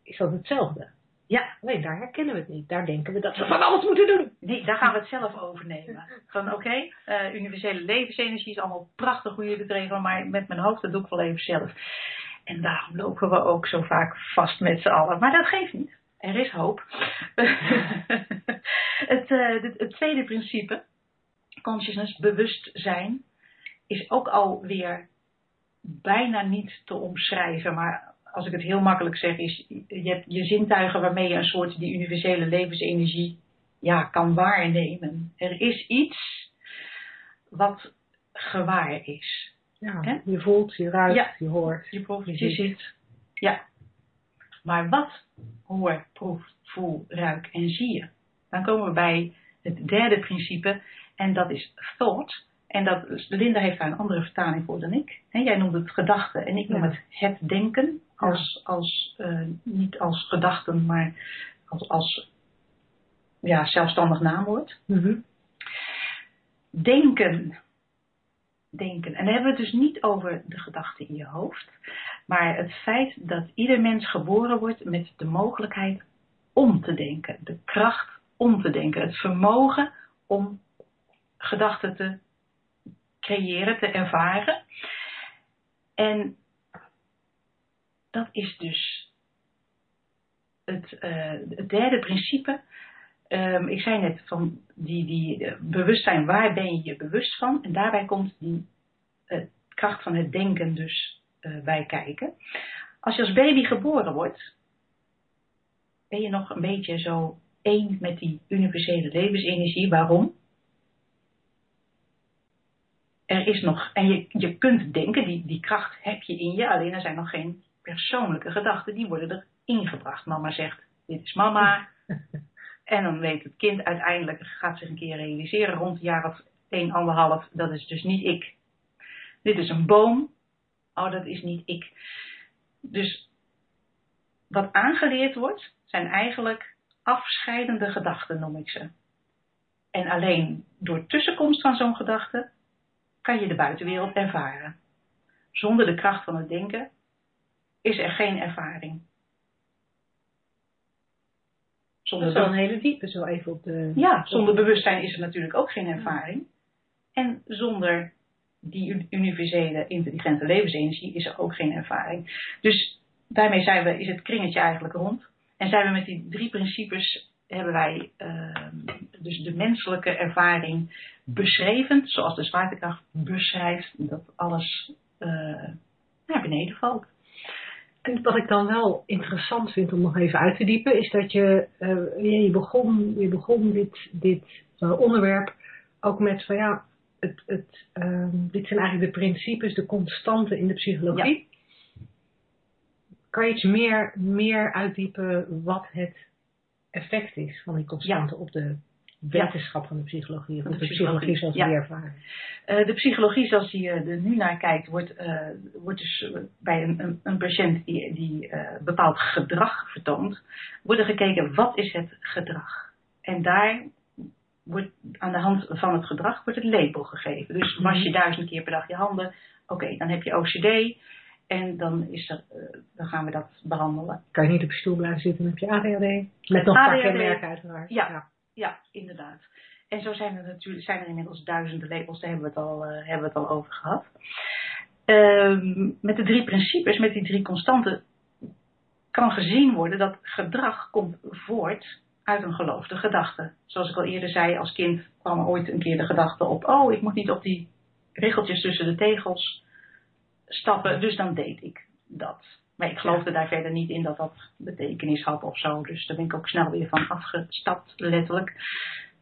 is dat hetzelfde. Ja. Alleen daar herkennen we het niet. Daar denken we dat we van alles moeten doen. Nee, daar gaan we het zelf overnemen. Van oké, eh, universele levensenergie is allemaal prachtig hoe jullie het regelen, maar met mijn hoofd dat doe ik wel even zelf. En daarom lopen we ook zo vaak vast met z'n allen. Maar dat geeft niet. Er is hoop. het, uh, het, het tweede principe, consciousness, bewustzijn, is ook alweer bijna niet te omschrijven, maar als ik het heel makkelijk zeg, is je hebt je zintuigen waarmee je een soort die universele levensenergie ja, kan waarnemen. Er is iets wat gewaar is. Ja, je voelt, je ruikt, je hoort. Je proeft, je, je ziet. Ja. Maar wat hoor, proef, voel, ruik en zie je? Dan komen we bij het derde principe en dat is thought. En dat, Linda heeft daar een andere vertaling voor dan ik. jij noemt het gedachten en ik noem het het denken. Als, als, uh, niet als gedachten, maar als, als ja, zelfstandig naamwoord. Mm Denken. Denken. En dan hebben we het dus niet over de gedachten in je hoofd. Maar het feit dat ieder mens geboren wordt met de mogelijkheid om te denken. De kracht om te denken. Het vermogen om gedachten te creëren, te ervaren. En dat is dus het, het derde principe. Um, ik zei net van die, die uh, bewustzijn, waar ben je je bewust van? En daarbij komt die uh, kracht van het denken dus bij kijken. Als je als baby geboren wordt, ben je nog een beetje zo één met die universele levensenergie. Waarom? Er is nog, en je, je kunt denken, die, die kracht heb je in je, alleen er zijn nog geen persoonlijke gedachten, die worden er ingebracht. Mama zegt, dit is mama. en dan weet het kind uiteindelijk, gaat zich een keer realiseren, rond een jaar of 1, anderhalf, dat is dus niet ik. Dit is een boom, oh dat is niet ik. Dus wat aangeleerd wordt, zijn eigenlijk afscheidende gedachten, noem ik ze. En alleen door tussenkomst van zo'n gedachte kan je de buitenwereld ervaren. Zonder de kracht van het denken is er geen ervaring. Zonder dat is wel een hele diepe, zo even op de... Ja, zonder bewustzijn is er natuurlijk ook geen ervaring. En zonder die universele intelligente levensenergie is er ook geen ervaring. Dus daarmee zijn we, is het kringetje eigenlijk rond. En zijn we met die drie principes hebben wij uh, dus de menselijke ervaring beschreven, zoals de zwaartekracht beschrijft, dat alles uh, naar beneden valt. En wat ik dan wel interessant vind om nog even uit te diepen, is dat je, uh, je begon, je begon dit, dit uh, onderwerp ook met van ja, het, het, uh, dit zijn eigenlijk de principes, de constanten in de psychologie. Ja. Kan je iets meer, meer uitdiepen wat het effect is van die constante op de wetenschap van de psychologie, of de, de psychologie zoals ja. die ervaren? Uh, de psychologie zoals die uh, er nu naar kijkt, wordt, uh, wordt dus bij een, een, een, patiënt die, die bepaald gedrag vertoont, wordt er gekeken wat is het gedrag. En daar wordt aan de hand van het gedrag wordt het label gegeven. Dus was je mhm. duizend keer per dag je handen, oké, dan heb je OCD. En dan, is er, uh, dan gaan we dat behandelen. Kan je niet op je stoel blijven zitten, dan heb je ADHD. Met nog paar kenmerken uiteraard. Ja, ja, ja. inderdaad. En zo zijn er natuurlijk zijn er inmiddels duizenden labels, daar hebben we het al, uh, hebben we het al over gehad. Uh, met de drie principes, met die drie constanten, kan gezien worden dat gedrag komt voort uit een geloofde gedachte. Zoals ik al eerder zei, als kind kwam er ooit een keer de gedachte op: oh, ik moet niet op die regeltjes tussen de tegels stappen, dus dan deed ik dat. Maar ik geloofde daar verder niet in dat dat betekenis had of zo. Dus daar ben ik ook snel weer van afgestapt, letterlijk.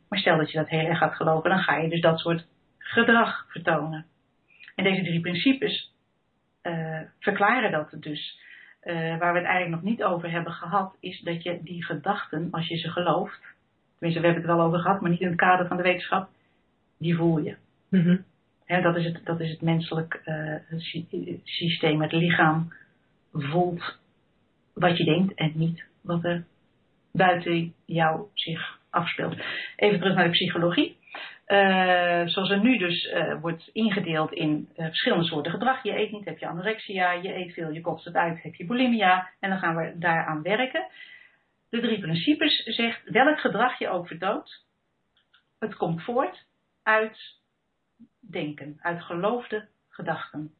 Maar stel dat je dat heel erg gaat geloven, dan ga je dus dat soort gedrag vertonen. En deze drie principes uh, verklaren dat dus. Uh, waar we het eigenlijk nog niet over hebben gehad, is dat je die gedachten, als je ze gelooft, tenminste we hebben het wel over gehad, maar niet in het kader van de wetenschap, die voel je. Mm -hmm dat, is het, dat is het menselijk uh, systeem. Het lichaam voelt wat je denkt en niet wat er buiten jou zich afspeelt. Even terug naar de psychologie. Uh, zoals er nu dus uh, wordt ingedeeld in verschillende soorten gedrag. Je eet niet, heb je anorexia. Je eet veel, je kotst het uit, heb je bulimia. En dan gaan we daaraan werken. De drie principes zegt welk gedrag je ook vertoont, het komt voort uit denken, uit geloofde gedachten.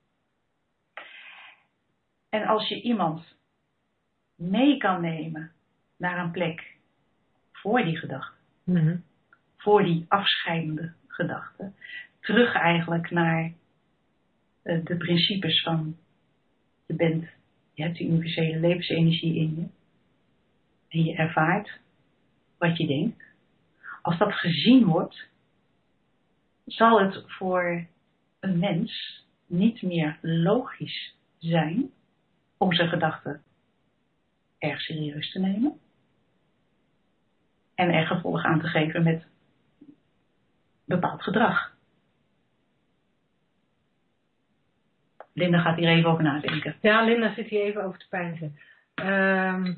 En als je iemand mee kan nemen naar een plek voor die gedachte, Mhm. voor die afscheidende gedachte, terug eigenlijk naar eh, de principes van je bent, je hebt die universele levensenergie in je en je ervaart wat je denkt. Als dat gezien wordt, zal het voor een mens niet meer logisch zijn om zijn gedachten erg serieus te nemen en er gevolg aan te geven met bepaald gedrag. Linda gaat hier even over nadenken. Ja, Linda zit hier even over te pijnzen. Ehm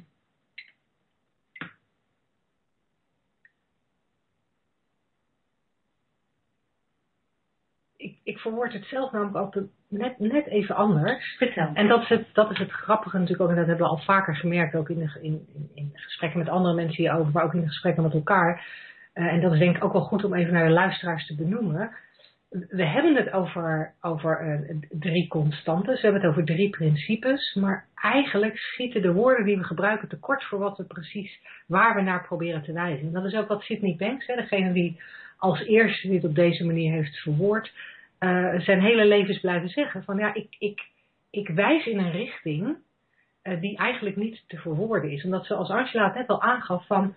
ik, verwoord het zelf namelijk ook net, net even anders. Vertel. En dat is, het, dat is het grappige natuurlijk ook, en dat hebben we al vaker gemerkt, ook in, de, in, in, gesprekken met andere mensen hierover, maar ook in de gesprekken met elkaar. Eh, en dat is denk ik ook wel goed om even naar de luisteraars te benoemen. We hebben het over, over eh, drie constanten, we hebben het over drie principes, maar eigenlijk schieten de woorden die we gebruiken tekort voor wat we precies, waar we naar proberen te wijzen. En dat is ook wat Sydney Banks, hè, degene die als eerste dit op deze manier heeft verwoord, uh, zijn hele levens blijven zeggen. Van ja, ik, ik, ik wijs in een richting uh, die eigenlijk niet te verwoorden is. Omdat zoals Angela het net al aangaf van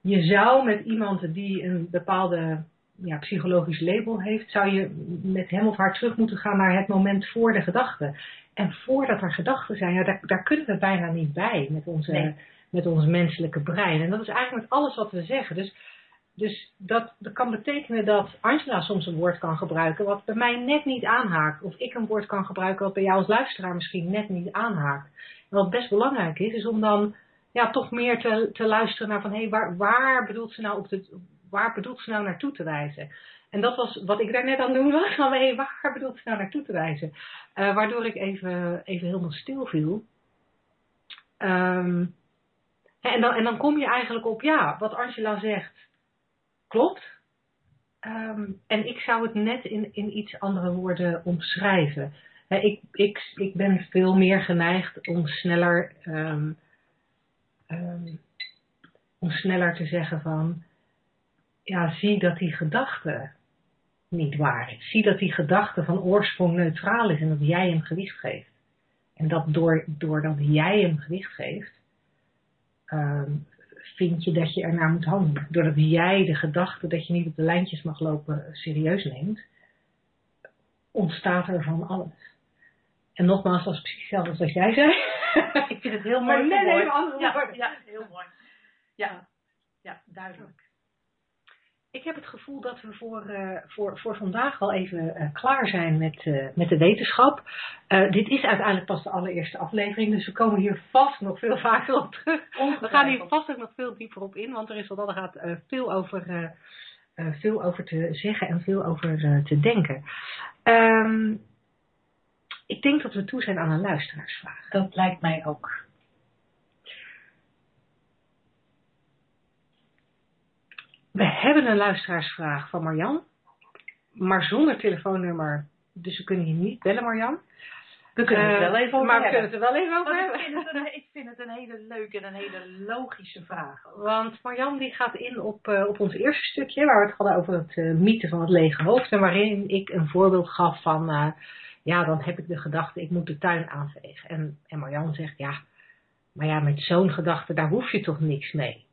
je zou met iemand die een bepaalde ja, psychologisch label heeft, zou je met hem of haar terug moeten gaan naar het moment voor de gedachte. En voordat er gedachten zijn, ja, daar, daar kunnen we bijna niet bij met, onze, Nee. met ons menselijke brein. En dat is eigenlijk met alles wat we zeggen. Dus dus dat, dat kan betekenen dat Angela soms een woord kan gebruiken wat bij mij net niet aanhaakt. Of ik een woord kan gebruiken wat bij jou als luisteraar misschien net niet aanhaakt. En wat best belangrijk is, is om dan ja, toch meer te, te luisteren naar van hé, hey, waar, waar, bedoelt ze nou op de, waar bedoelt ze nou naartoe te wijzen? En dat was wat ik daar net aan doen was. Van hé, hey, waar bedoelt ze nou naartoe te wijzen? Uh, waardoor ik even, even helemaal stil viel. Um, en, dan, en dan kom je eigenlijk op, ja, wat Angela zegt klopt. Um, en ik zou het net in, in iets andere woorden omschrijven. Ik, ik, ik ben veel meer geneigd om sneller, um, um, om sneller te zeggen van, ja, zie dat die gedachte niet waar is. Zie dat die gedachte van oorsprong neutraal is en dat jij hem gewicht geeft. En dat door, doordat jij hem gewicht geeft, vind je dat je ernaar moet handelen. Doordat jij de gedachte dat je niet op de lijntjes mag lopen serieus neemt, ontstaat er van alles. En nogmaals, is precies hetzelfde als wat jij zei. Ik vind het heel mooi. Maar net even andere ja, ja, heel mooi. Ja, ja, duidelijk. Ik heb het gevoel dat we voor, uh, voor, voor vandaag al even uh, klaar zijn met, uh, met de wetenschap. dit is uiteindelijk pas de allereerste aflevering, dus we komen hier vast nog veel vaker op terug. We gaan hier vast ook nog veel dieper op in, want er is wat dat gaat veel, over, veel over te zeggen en veel over te denken. Um, ik denk dat we toe zijn aan een luisteraarsvraag. Dat lijkt mij ook. We hebben een luisteraarsvraag van Marjan, maar zonder telefoonnummer. Dus we kunnen je niet bellen, Marjan. We kunnen het Uh, wel even over maar we hebben. kunnen het er wel even over Want hebben. ik, vind het een, ik vind het een hele leuke en een hele logische vraag. Want Marjan die gaat in op, uh, op ons eerste stukje, waar we het hadden over het uh, mythe van het lege hoofd. En waarin ik een voorbeeld gaf van, uh, ja, dan heb ik de gedachte, ik moet de tuin aanvegen. En, en Marjan zegt, ja, maar ja, met zo'n gedachte, daar hoef je toch niks mee.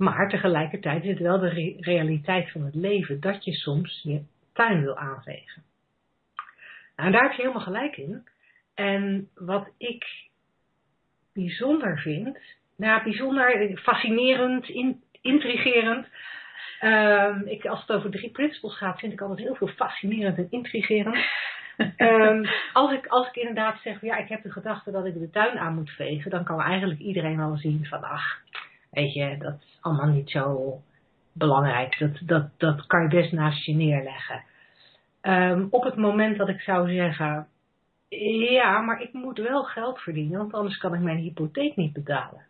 Maar tegelijkertijd is het wel de re realiteit van het leven dat je soms je tuin wil aanvegen. Nou, en daar heb je helemaal gelijk in. En wat ik bijzonder vind, nou bijzonder fascinerend, in, intrigerend. Um, ik, als het over drie principles gaat, vind ik altijd heel veel fascinerend en intrigerend. um, als, ik, als ik inderdaad zeg, ja, ik heb de gedachte dat ik de tuin aan moet vegen, dan kan eigenlijk iedereen wel zien van, ach, weet je, dat is allemaal niet zo belangrijk. Dat, dat, dat kan je best naast je neerleggen. Um, op het moment dat ik zou zeggen, ja, maar ik moet wel geld verdienen, want anders kan ik mijn hypotheek niet betalen.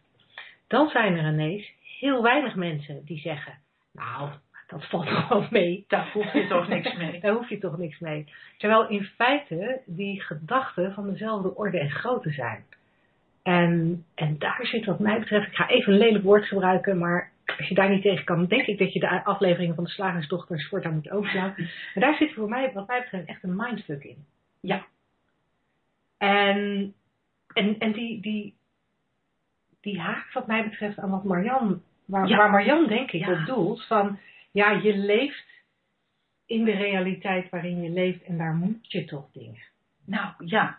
dan zijn er ineens heel weinig mensen die zeggen, nou, dat valt gewoon mee. Daar hoef je toch niks mee. Daar hoef je toch niks mee. Terwijl in feite die gedachten van dezelfde orde en grootte zijn. En, en daar zit wat mij betreft, ik ga even een lelijk woord gebruiken, maar als je daar niet tegen kan, denk ik dat je de afleveringen van de Slagersdochters voortaan moet overslaan. Maar daar zit voor mij, wat mij betreft, echt een mindfuck in. Ja. En, en, en die, die, die haakt wat mij betreft aan wat Marjan, waar, Ja. waar Marjan denk ik Ja. op doelt, van ja, je leeft in de realiteit waarin je leeft en daar moet je toch dingen. Nou ja,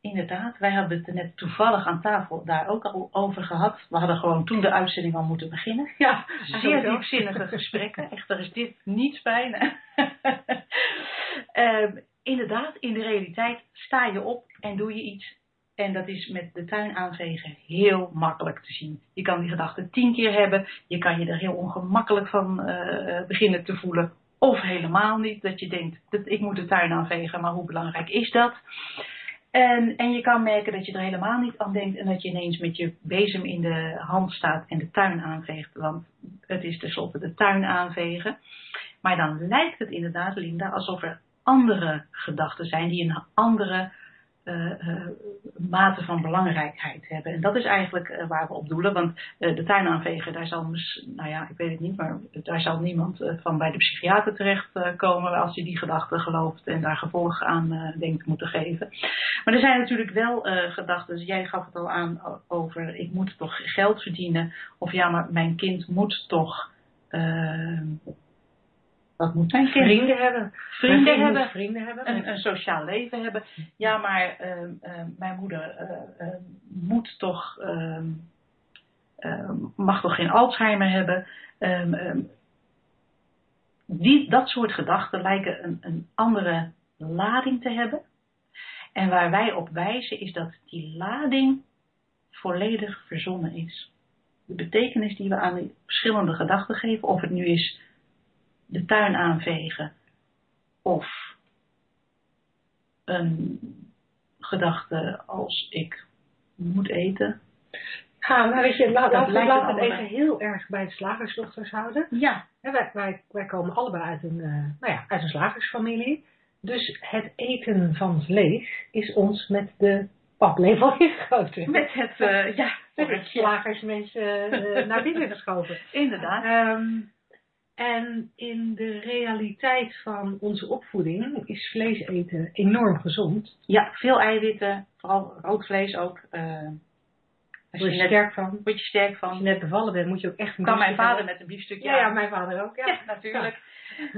inderdaad. Wij hebben het er net toevallig aan tafel daar ook al over gehad. We hadden gewoon toen de uitzending al moeten beginnen. Ja, Zeer diepzinnige gesprekken. Echt, daar is dit niets bij. Ehm, inderdaad, in de realiteit sta je op en doe je iets. En dat is met de tuin aanvegen heel makkelijk te zien. Je kan die gedachten tien keer hebben. Je kan je er heel ongemakkelijk van eh, beginnen te voelen. Of helemaal niet. Dat je denkt, dat ik moet de tuin aanvegen, maar hoe belangrijk is dat? En, en je kan merken dat je er helemaal niet aan denkt. En dat je ineens met je bezem in de hand staat en de tuin aanveegt. Want het is tenslotte de tuin aanvegen. Maar dan lijkt het inderdaad, Linda, alsof er andere gedachten zijn die een andere mate van belangrijkheid hebben. En dat is eigenlijk eh, waar we op doelen. Want eh, de tuin aanvegen, daar zal, nou ja, ik weet het niet, maar daar zal niemand eh, van bij de psychiater terecht eh, komen als hij die gedachten gelooft en daar gevolg aan eh, denkt te moeten geven. Maar er zijn natuurlijk wel eh, gedachten, dus jij gaf het al aan over ik moet toch geld verdienen. Of ja, maar mijn kind moet toch. eh, wat moet kind? Vrienden hebben. Vrienden hebben Vrienden hebben. een, een sociaal leven hebben. Ja, maar ehm, ehm, mijn moeder eh, ehm, moet toch, mag toch geen Alzheimer hebben. Die, dat soort gedachten lijken een, een andere lading te hebben. En waar wij op wijzen is dat die lading volledig verzonnen is. De betekenis die we aan die verschillende gedachten geven, of het nu is de tuin aanvegen of een gedachte als ik moet eten. Ja, maar weet je, laat, laten we laten het even heel erg bij de slagersdochters houden. Ja, wij, wij, wij komen allebei uit een, eh, nou ja, uit een slagersfamilie. Dus het eten van vlees is ons met de paplepel ingegoten. met het, eh, ja, met het slagersmensen eh, naar binnen geschoven. inderdaad. Ehm, en in de realiteit van onze opvoeding is vlees eten enorm gezond. Ja, veel eiwitten, vooral rood vlees ook. je word je net, sterk van. word je sterk Als je van. net bevallen bent, moet je ook echt een Kan mijn vader hebben. met een biefstukje Ja, ja, mijn vader ook. Ja, Ja, natuurlijk.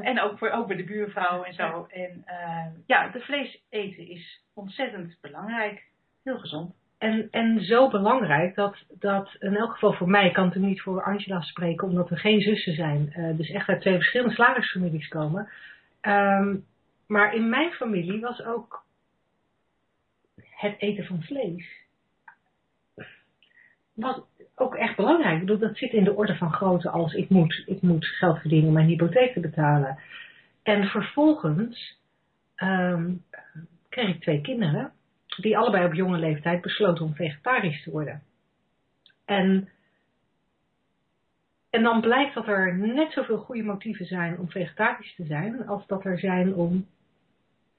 En ook, voor, ook bij de buurvrouw en zo. En eh, ja, de vlees eten is ontzettend belangrijk. Heel gezond. En, en zo belangrijk dat, dat in elk geval voor mij, ik kan natuurlijk niet voor Angela spreken, omdat we geen zussen zijn, eh, dus echt uit twee verschillende slagersfamilies komen. Ehm, maar in mijn familie was ook het eten van vlees was ook echt belangrijk. Ik bedoel, dat zit in de orde van grootte als ik moet, ik moet geld verdienen om mijn hypotheek te betalen. En vervolgens ehm, kreeg ik twee kinderen die allebei op jonge leeftijd besloten om vegetarisch te worden. En, en dan blijkt dat er net zoveel goede motieven zijn om vegetarisch te zijn, als dat er zijn om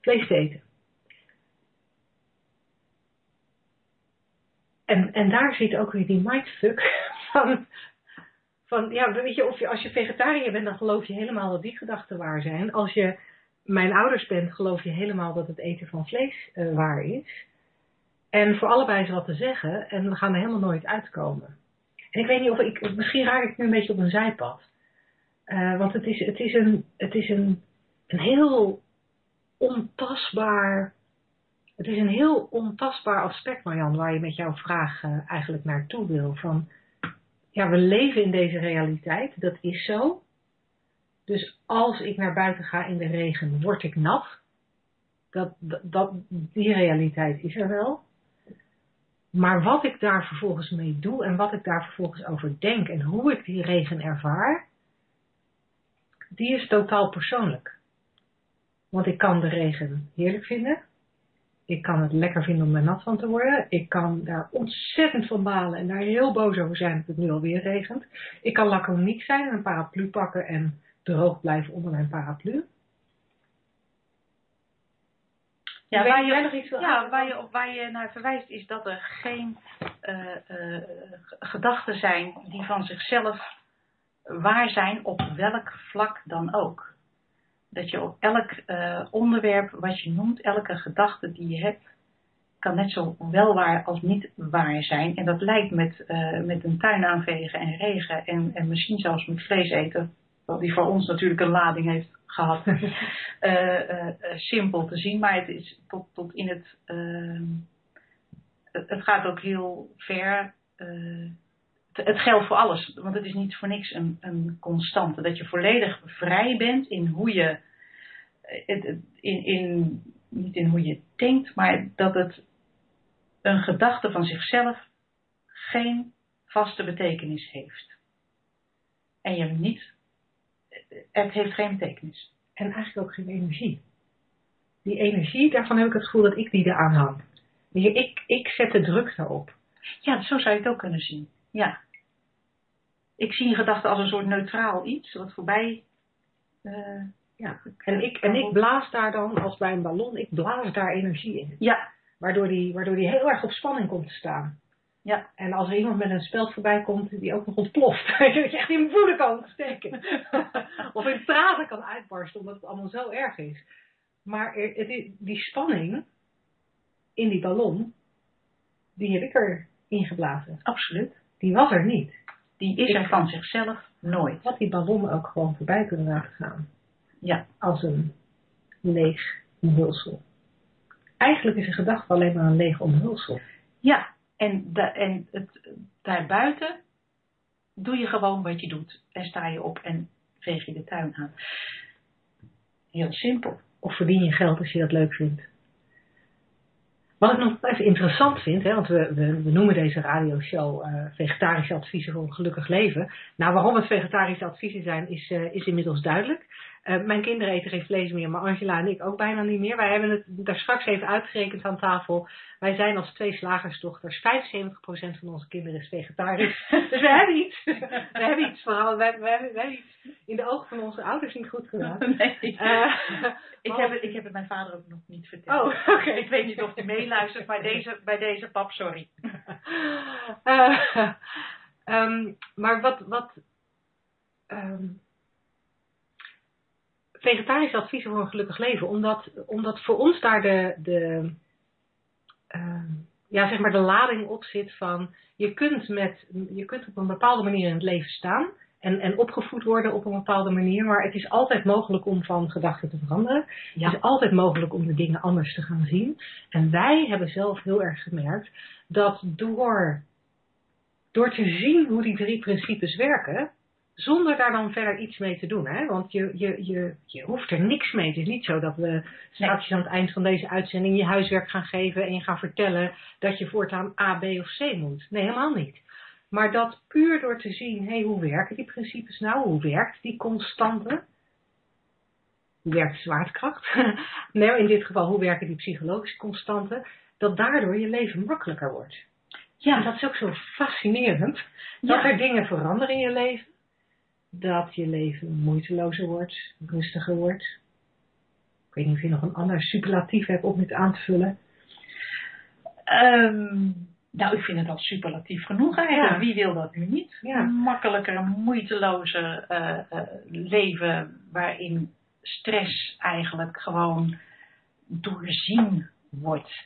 vlees te eten. En, en daar zit ook weer die mindfuck van, van ja, weet je, of je, als je vegetariër bent, dan geloof je helemaal dat die gedachten waar zijn. Als je mijn ouders bent, geloof je helemaal dat het eten van vlees eh, waar is. En voor allebei is wat te zeggen en we gaan er helemaal nooit uitkomen. En ik weet niet of ik, misschien raak ik nu een beetje op een zijpad. Eh, want het is, het is, een, het is een, een heel ontastbaar, het is een heel ontastbaar aspect, Marjan, waar je met jouw vraag eh, eigenlijk naartoe wil. Van, ja, we leven in deze realiteit, dat is zo. Dus als ik naar buiten ga in de regen, word ik nat. Dat, dat, die realiteit is er wel. Maar wat ik daar vervolgens mee doe en wat ik daar vervolgens over denk en hoe ik die regen ervaar, die is totaal persoonlijk. Want ik kan de regen heerlijk vinden. Ik kan het lekker vinden om er nat van te worden. Ik kan daar ontzettend van balen en daar heel boos over zijn dat het nu alweer regent. Ik kan laconiek zijn en een paraplu pakken en droog blijven onder mijn paraplu. Ja, waar je, nog iets wil ja waar, je, op- waar je naar verwijst is dat er geen eh, eh, gedachten zijn die van zichzelf waar zijn op welk vlak dan ook. Dat je op elk eh, onderwerp wat je noemt, elke gedachte die je hebt, kan net zo wel waar als niet waar zijn. En dat lijkt met, eh, met een tuin aanvegen en regen en, en misschien zelfs met vlees eten, die voor ons natuurlijk een lading heeft gehad, eh, eh, eh, simpel te zien. Maar het is tot, tot in het. ehm, het, het gaat ook heel ver. het, het geldt voor alles, want het is niet voor niks een, een constante. Dat je volledig vrij bent in hoe je. in, in, niet in hoe je denkt, maar dat het een gedachte van zichzelf geen vaste betekenis heeft. En je hem niet. Het heeft geen betekenis. En eigenlijk ook geen energie. Die energie, daarvan heb ik het gevoel dat ik die eraan hang. Ik, ik zet de druk daarop. Ja, zo zou je het ook kunnen zien. Ja. Ik zie een gedachte als een soort neutraal iets wat voorbij. eh, Ja. En ik, en ik blaas daar dan, als bij een ballon, ik blaas daar energie in. Ja, Waardoor die, waardoor die heel erg op spanning komt te staan. Ja, En als er iemand met een speld voorbij komt, die ook nog ontploft. dat je echt in woede kan steken. of in tranen kan uitbarsten, omdat het allemaal zo erg is. Maar er- het is, die spanning in die ballon, die heb ik er ingeblazen. absoluut. Die was er niet. Die is er van zichzelf nooit. Had die ballon ook gewoon voorbij kunnen laten gaan. Ja, Als een leeg omhulsel. Eigenlijk is een gedachte alleen maar een leeg omhulsel. ja. En, en het, daarbuiten doe je gewoon wat je doet. En sta je op en veeg je de tuin aan. Heel simpel. Of verdien je geld als je dat leuk vindt. Wat ik nog even interessant vind, hè, want we, we, we noemen deze radioshow eh Vegetarische Adviezen voor een Gelukkig Leven. Nou, waarom het vegetarische adviezen zijn, is, eh, is inmiddels duidelijk. Eh, mijn kinderen eten geen vlees meer, maar Angela en ik ook bijna niet meer. Wij hebben het daar straks even uitgerekend aan tafel. Wij zijn als twee slagersdochters, 75% van onze kinderen is vegetarisch. Dus we hebben iets. We hebben iets vooral. We, we, hebben, we hebben iets in de ogen van onze ouders niet goed gedaan. Nee. Eh, ik, heb het, ik heb het mijn vader ook nog niet verteld. Oh, oké. Ik weet niet of hij meeluistert, maar deze, bij deze pap, sorry. Eh, ehm, maar wat. wat ehm, vegetarische adviezen voor een gelukkig leven, omdat, omdat voor ons daar de, de, ehm, ja, zeg maar de lading op zit van je kunt, met, je kunt op een bepaalde manier in het leven staan en, en opgevoed worden op een bepaalde manier, maar het is altijd mogelijk om van gedachten te veranderen. Ja. Het is altijd mogelijk om de dingen anders te gaan zien. En wij hebben zelf heel erg gemerkt dat door, door te zien hoe die drie principes werken, zonder daar dan verder iets mee te doen. Hè? Want je, je, je, je hoeft er niks mee. Het is niet zo dat we straks aan het eind van deze uitzending je huiswerk gaan geven en je gaan vertellen dat je voortaan A, B of C moet. Nee, helemaal niet. Maar dat puur door te zien, hé, hey, hoe werken die principes nou? Hoe werkt die constante? Hoe werkt zwaartekracht? nee, in dit geval, hoe werken die psychologische constanten? Dat daardoor je leven makkelijker wordt. En Ja, dat is ook zo fascinerend. Dat Ja. er dingen veranderen in je leven. Dat je leven moeitelozer wordt, rustiger wordt. Ik weet niet of je nog een ander superlatief hebt om dit aan te vullen. Ehm, nou, ik vind het al superlatief genoeg eigenlijk. Ja. Wie wil dat nu niet? Ja. Een makkelijker, moeitelozer eh, eh, leven waarin stress eigenlijk gewoon doorzien wordt.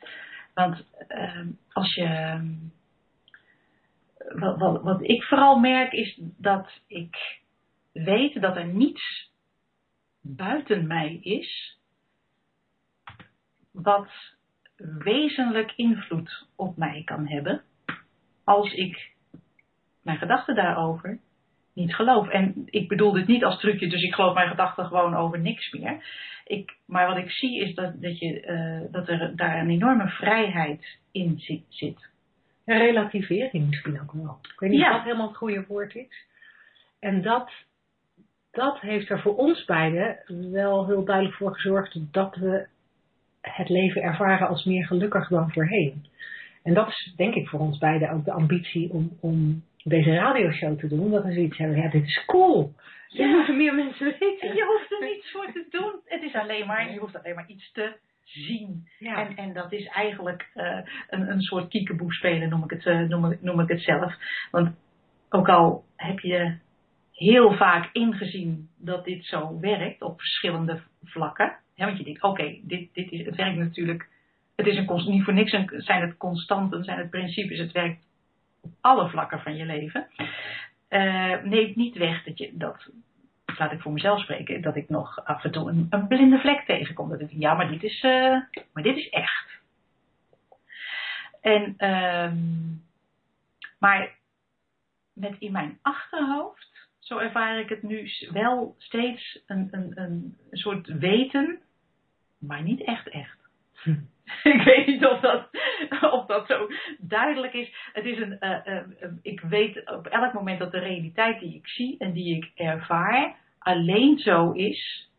Want ehm, als je. ehm, wat, wat, wat ik vooral merk is dat ik weet dat er niets buiten mij is wat wezenlijk invloed op mij kan hebben als ik mijn gedachten daarover niet geloof. En ik bedoel dit niet als trucje, dus ik geloof mijn gedachten gewoon over niks meer. Ik, maar wat ik zie is dat, dat, je, eh, dat er daar een enorme vrijheid in zit. zit. Een relativering misschien ook wel. Ik weet niet Ja. of dat helemaal het goede woord is. En dat, dat heeft er voor ons beiden wel heel duidelijk voor gezorgd dat we het leven ervaren als meer gelukkig dan voorheen. En dat is denk ik voor ons beiden ook de ambitie om, om deze radioshow te doen. Omdat we zoiets hebben, ja, dit is cool. Dit Ja. moeten meer mensen weten. En je hoeft er niets voor te doen. Het is alleen maar, je hoeft alleen maar iets te zien. Ja. En, en dat is eigenlijk eh, een, een soort kiekeboe spelen, noem ik, het, eh, noem, ik, noem ik het zelf. Want ook al heb je heel vaak ingezien dat dit zo werkt op verschillende vlakken. Hè, want je denkt, oké, dit, dit is, het werkt natuurlijk. Het is een, niet voor niks zijn het constanten, zijn het principes. Het werkt op alle vlakken van je leven. Eh, neemt niet weg dat je dat, laat ik voor mezelf spreken, dat ik nog af en toe een, een blinde vlek tegenkom. Dat ik ja, maar dit is, eh, maar dit is echt. En, ehm, maar met in mijn achterhoofd, zo ervaar ik het nu wel steeds een, een, een soort weten, maar niet echt echt. Ik weet niet of dat, of dat zo duidelijk is. Het is een, eh, eh, eh, ik weet op elk moment dat de realiteit die ik zie en die ik ervaar alleen zo is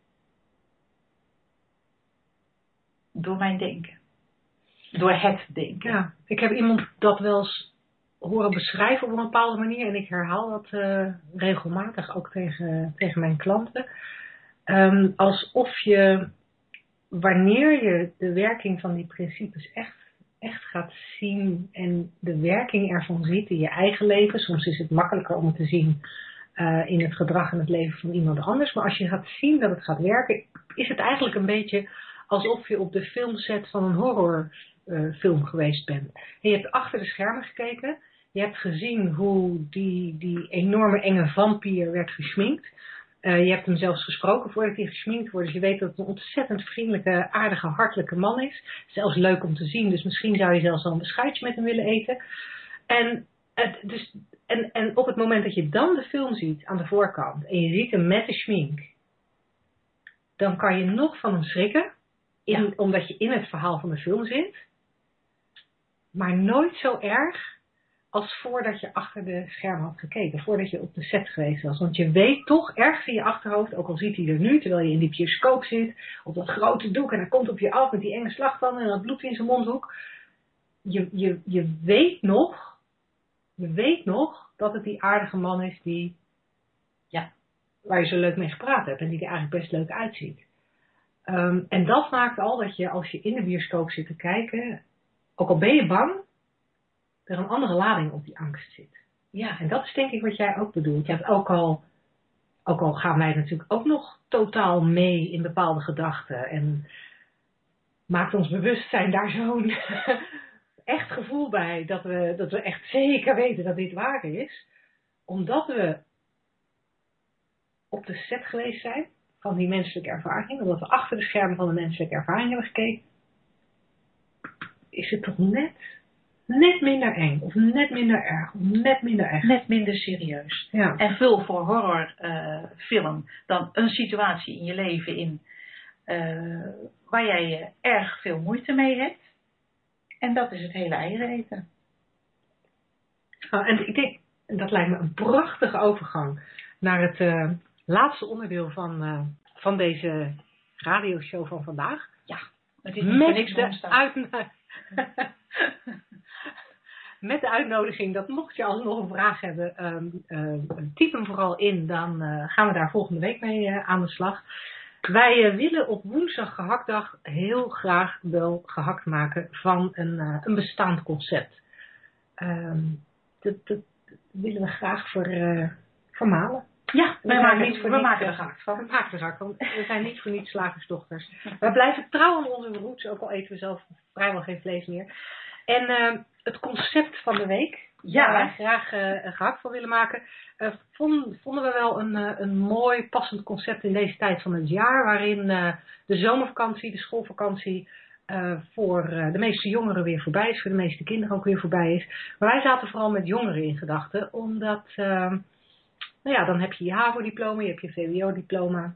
door mijn denken. Door het denken. Ja, ik heb iemand dat wel horen beschrijven op een bepaalde manier. En ik herhaal dat eh, regelmatig ook tegen, tegen mijn klanten. Ehm, alsof je, wanneer je de werking van die principes echt, echt gaat zien en de werking ervan ziet in je eigen leven. Soms is het makkelijker om te zien eh, in het gedrag en het leven van iemand anders. Maar als je gaat zien dat het gaat werken, is het eigenlijk een beetje alsof je op de filmset van een horrorfilm geweest bent. En je hebt achter de schermen gekeken. Je hebt gezien hoe die, die enorme enge vampier werd geschminkt. Eh, je hebt hem zelfs gesproken voordat hij geschminkt wordt. Dus je weet dat het een ontzettend vriendelijke, aardige, hartelijke man is. Zelfs leuk om te zien. Dus misschien zou je zelfs al een beschuitje met hem willen eten. En, het, dus, en, en op het moment dat je dan de film ziet aan de voorkant. En je ziet hem met de schmink. Dan kan je nog van hem schrikken. In, Ja. Omdat je in het verhaal van de film zit. Maar nooit zo erg als voordat je achter de schermen had gekeken. Voordat je op de set geweest was. Want je weet toch ergens in je achterhoofd, ook al ziet hij er nu, terwijl je in die bioscoop zit, op dat grote doek en hij komt op je af met die enge slagtanden en dat bloed in zijn mondhoek. Je, je, je weet nog, je weet nog dat het die aardige man is die, ja, waar je zo leuk mee gepraat hebt en die er eigenlijk best leuk uitziet. Ehm, en dat maakt al dat je als je in de bioscoop zit te kijken, ook al ben je bang, er een andere lading op die angst zit. Ja, en dat is denk ik wat jij ook bedoelt. Je hebt ook al, ook al gaan wij natuurlijk ook nog totaal mee in bepaalde gedachten en maakt ons bewustzijn daar zo'n echt gevoel bij dat we, dat we echt zeker weten dat dit waar is. Omdat we op de set geweest zijn van die menselijke ervaring, omdat we achter de schermen van de menselijke ervaring hebben gekeken, is het toch net, net minder eng, of net minder erg, of net minder echt. Net minder serieus. Ja. En vul voor horrorfilm dan een situatie in je leven in eh, waar jij eh, erg veel moeite mee hebt. En dat is het hele eieren eten. Nou, en ik denk, en dat lijkt me een prachtige overgang naar het eh, laatste onderdeel van, eh, van deze radioshow van vandaag. Het is niet Met niks de. Met de uitnodiging dat mocht je alsnog een vraag hebben, eh, typ hem vooral in. Dan eh, gaan we daar volgende week mee eh, aan de slag. Wij eh, willen op woensdag gehaktdag heel graag wel gehakt maken van een, een bestaand concept. Ehm, dat, willen we graag vermalen. Ja, We wij maken, niet voor we maken er eh, gehakt We van. maken er gehakt van. We zijn niet voor niets slagersdochters. We blijven trouw aan onze roots, ook al eten we zelf vrijwel geen vlees meer. En ehm, het concept van de week, Ja. waar wij graag eh, een gehakt van willen maken, eh, vond- vonden we wel een, eh, een mooi passend concept in deze tijd van het jaar, waarin de zomervakantie, de schoolvakantie voor de meeste jongeren weer voorbij is, voor de meeste kinderen ook weer voorbij is. Maar wij zaten vooral met jongeren in gedachten, omdat, ehm, nou ja, dan heb je je HAVO-diploma, je hebt je VWO-diploma,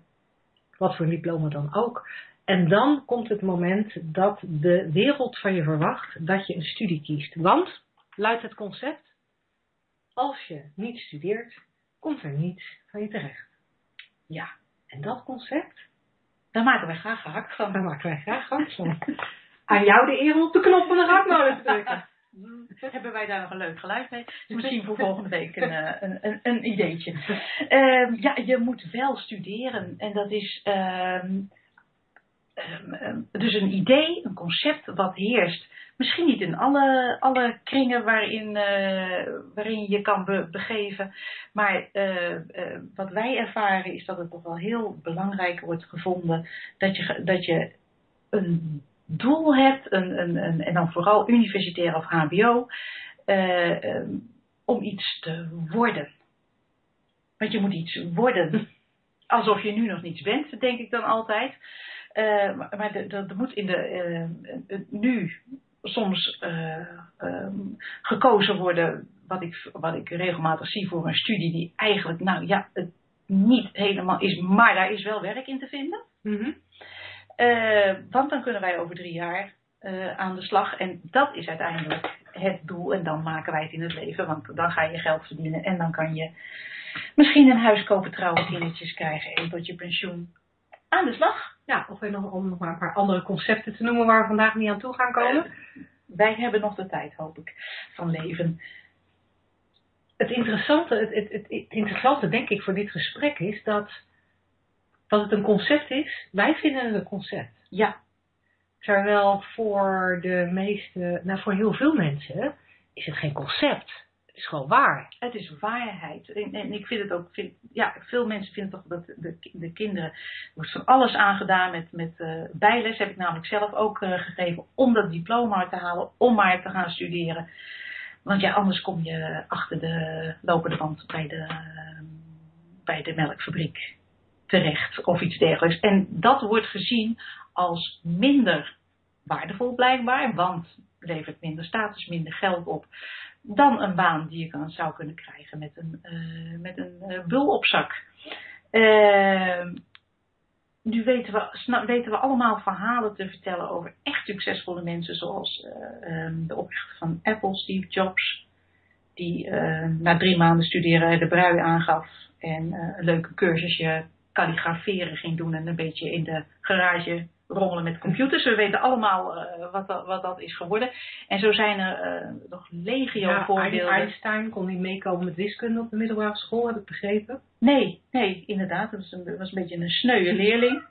wat voor een diploma dan ook. En dan komt het moment dat de wereld van je verwacht dat je een studie kiest. Want, luidt het concept, als je niet studeert, komt er niets van je terecht. Ja, en dat concept, Daar maken wij graag gehakt van. Daar maken wij graag gehakt van. Aan jou de eer om op de knop van de gehaktmolen te drukken. Hebben wij daar nog een leuk geluid mee? Dus misschien voor volgende week een, eh, een, een, een ideetje. Ehm, ja, je moet wel studeren. En dat is ehm, ehm, dus een idee, een concept wat heerst. Misschien niet in alle, alle kringen waarin, eh, waarin je je kan be- begeven. Maar eh, wat wij ervaren is dat het toch wel heel belangrijk wordt gevonden dat je, dat je een doel hebt, een, een, een, en dan vooral universitair of HBO, eh, ehm, om iets te worden. Want je moet iets worden. Alsof je nu nog niets bent, denk ik dan altijd. Eh, maar er- er moet in de, eh, nu soms eh, ehm, gekozen worden, wat ik, wat ik regelmatig zie voor een studie die eigenlijk, nou ja, het niet helemaal is, maar daar is wel werk in te vinden. Mhm. Eh, want dan kunnen wij over drie jaar eh, aan de slag. En dat is uiteindelijk het doel. En dan maken wij het in het leven. Want dan ga je geld verdienen. En dan kan je misschien een huis kopen, trouwen, kindertjes krijgen. En tot je pensioen aan de slag. Ja, of weer nog, om nog maar een paar andere concepten te noemen waar we vandaag niet aan toe gaan komen. Wij hebben nog de tijd, hoop ik, van leven. Het interessante, het, het, het, het interessante denk ik voor dit gesprek is dat, dat het een concept is. Wij vinden het een concept. Ja, Terwijl voor de meeste, nou voor heel veel mensen is het geen concept. Het is gewoon waar. het is waarheid. En, en ik vind het ook, vind, ja, veel mensen vinden toch dat de, de kinderen, er wordt van alles aangedaan met, met eh, bijles, heb ik namelijk zelf ook eh, gegeven, om dat diploma te halen, om maar te gaan studeren. Want ja, anders kom je achter de lopende band bij de, bij de melkfabriek terecht of iets dergelijks. En dat wordt gezien als minder waardevol blijkbaar, want levert minder status, minder geld op dan een baan die je kan, zou kunnen krijgen met een, eh, met een eh, bul op zak. Eh, nu weten we, weten we allemaal verhalen te vertellen over echt succesvolle mensen, zoals eh, ehm, de oprichter van Apple, Steve Jobs, die na drie maanden studeren de brui aangaf en een leuke cursusje kalligraferen ging doen en een beetje in de garage rommelen met computers. We weten allemaal eh, wat, dat, wat dat is geworden. En zo zijn er eh, nog legio Ja, voorbeelden. Einstein kon niet meekomen met wiskunde op de middelbare school, heb ik begrepen. Nee, nee, inderdaad. Dat was een, dat was een beetje een sneuwe leerling.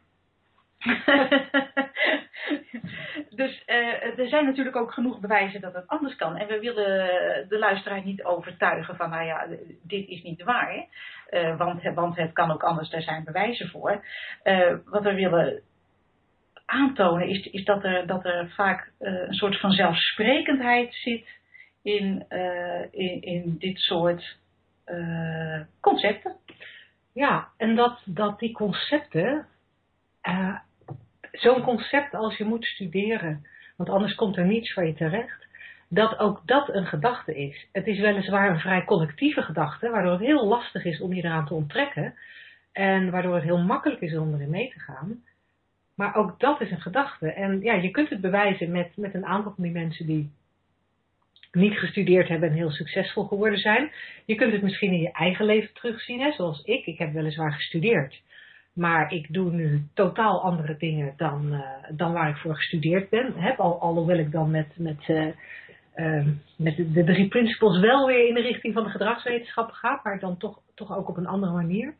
dus eh, er zijn natuurlijk ook genoeg bewijzen dat het anders kan. En we willen de luisteraar niet overtuigen van, nou ja, dit is niet waar. Eh, want, want het kan ook anders, daar zijn bewijzen voor. Eh, wat we willen aantonen is, is dat, er, dat er vaak een soort van zelfsprekendheid zit in, in, in dit soort concepten. Ja, en dat, dat die concepten, zo'n concept als je moet studeren, want anders komt er niets van je terecht, dat ook dat een gedachte is. Het is weliswaar een vrij collectieve gedachte, waardoor het heel lastig is om je eraan te onttrekken en waardoor het heel makkelijk is om erin mee te gaan. Maar ook dat is een gedachte. En ja, je kunt het bewijzen met, met een aantal van die mensen die niet gestudeerd hebben en heel succesvol geworden zijn. Je kunt het misschien in je eigen leven terugzien, hè? zoals ik. Ik heb weliswaar gestudeerd. Maar ik doe nu totaal andere dingen dan, eh, dan waar ik voor gestudeerd ben. Heb, al, alhoewel ik dan met, met, eh, eh, met de, drie principles wel weer in de richting van de gedragswetenschappen ga. Maar dan toch, toch ook op een andere manier.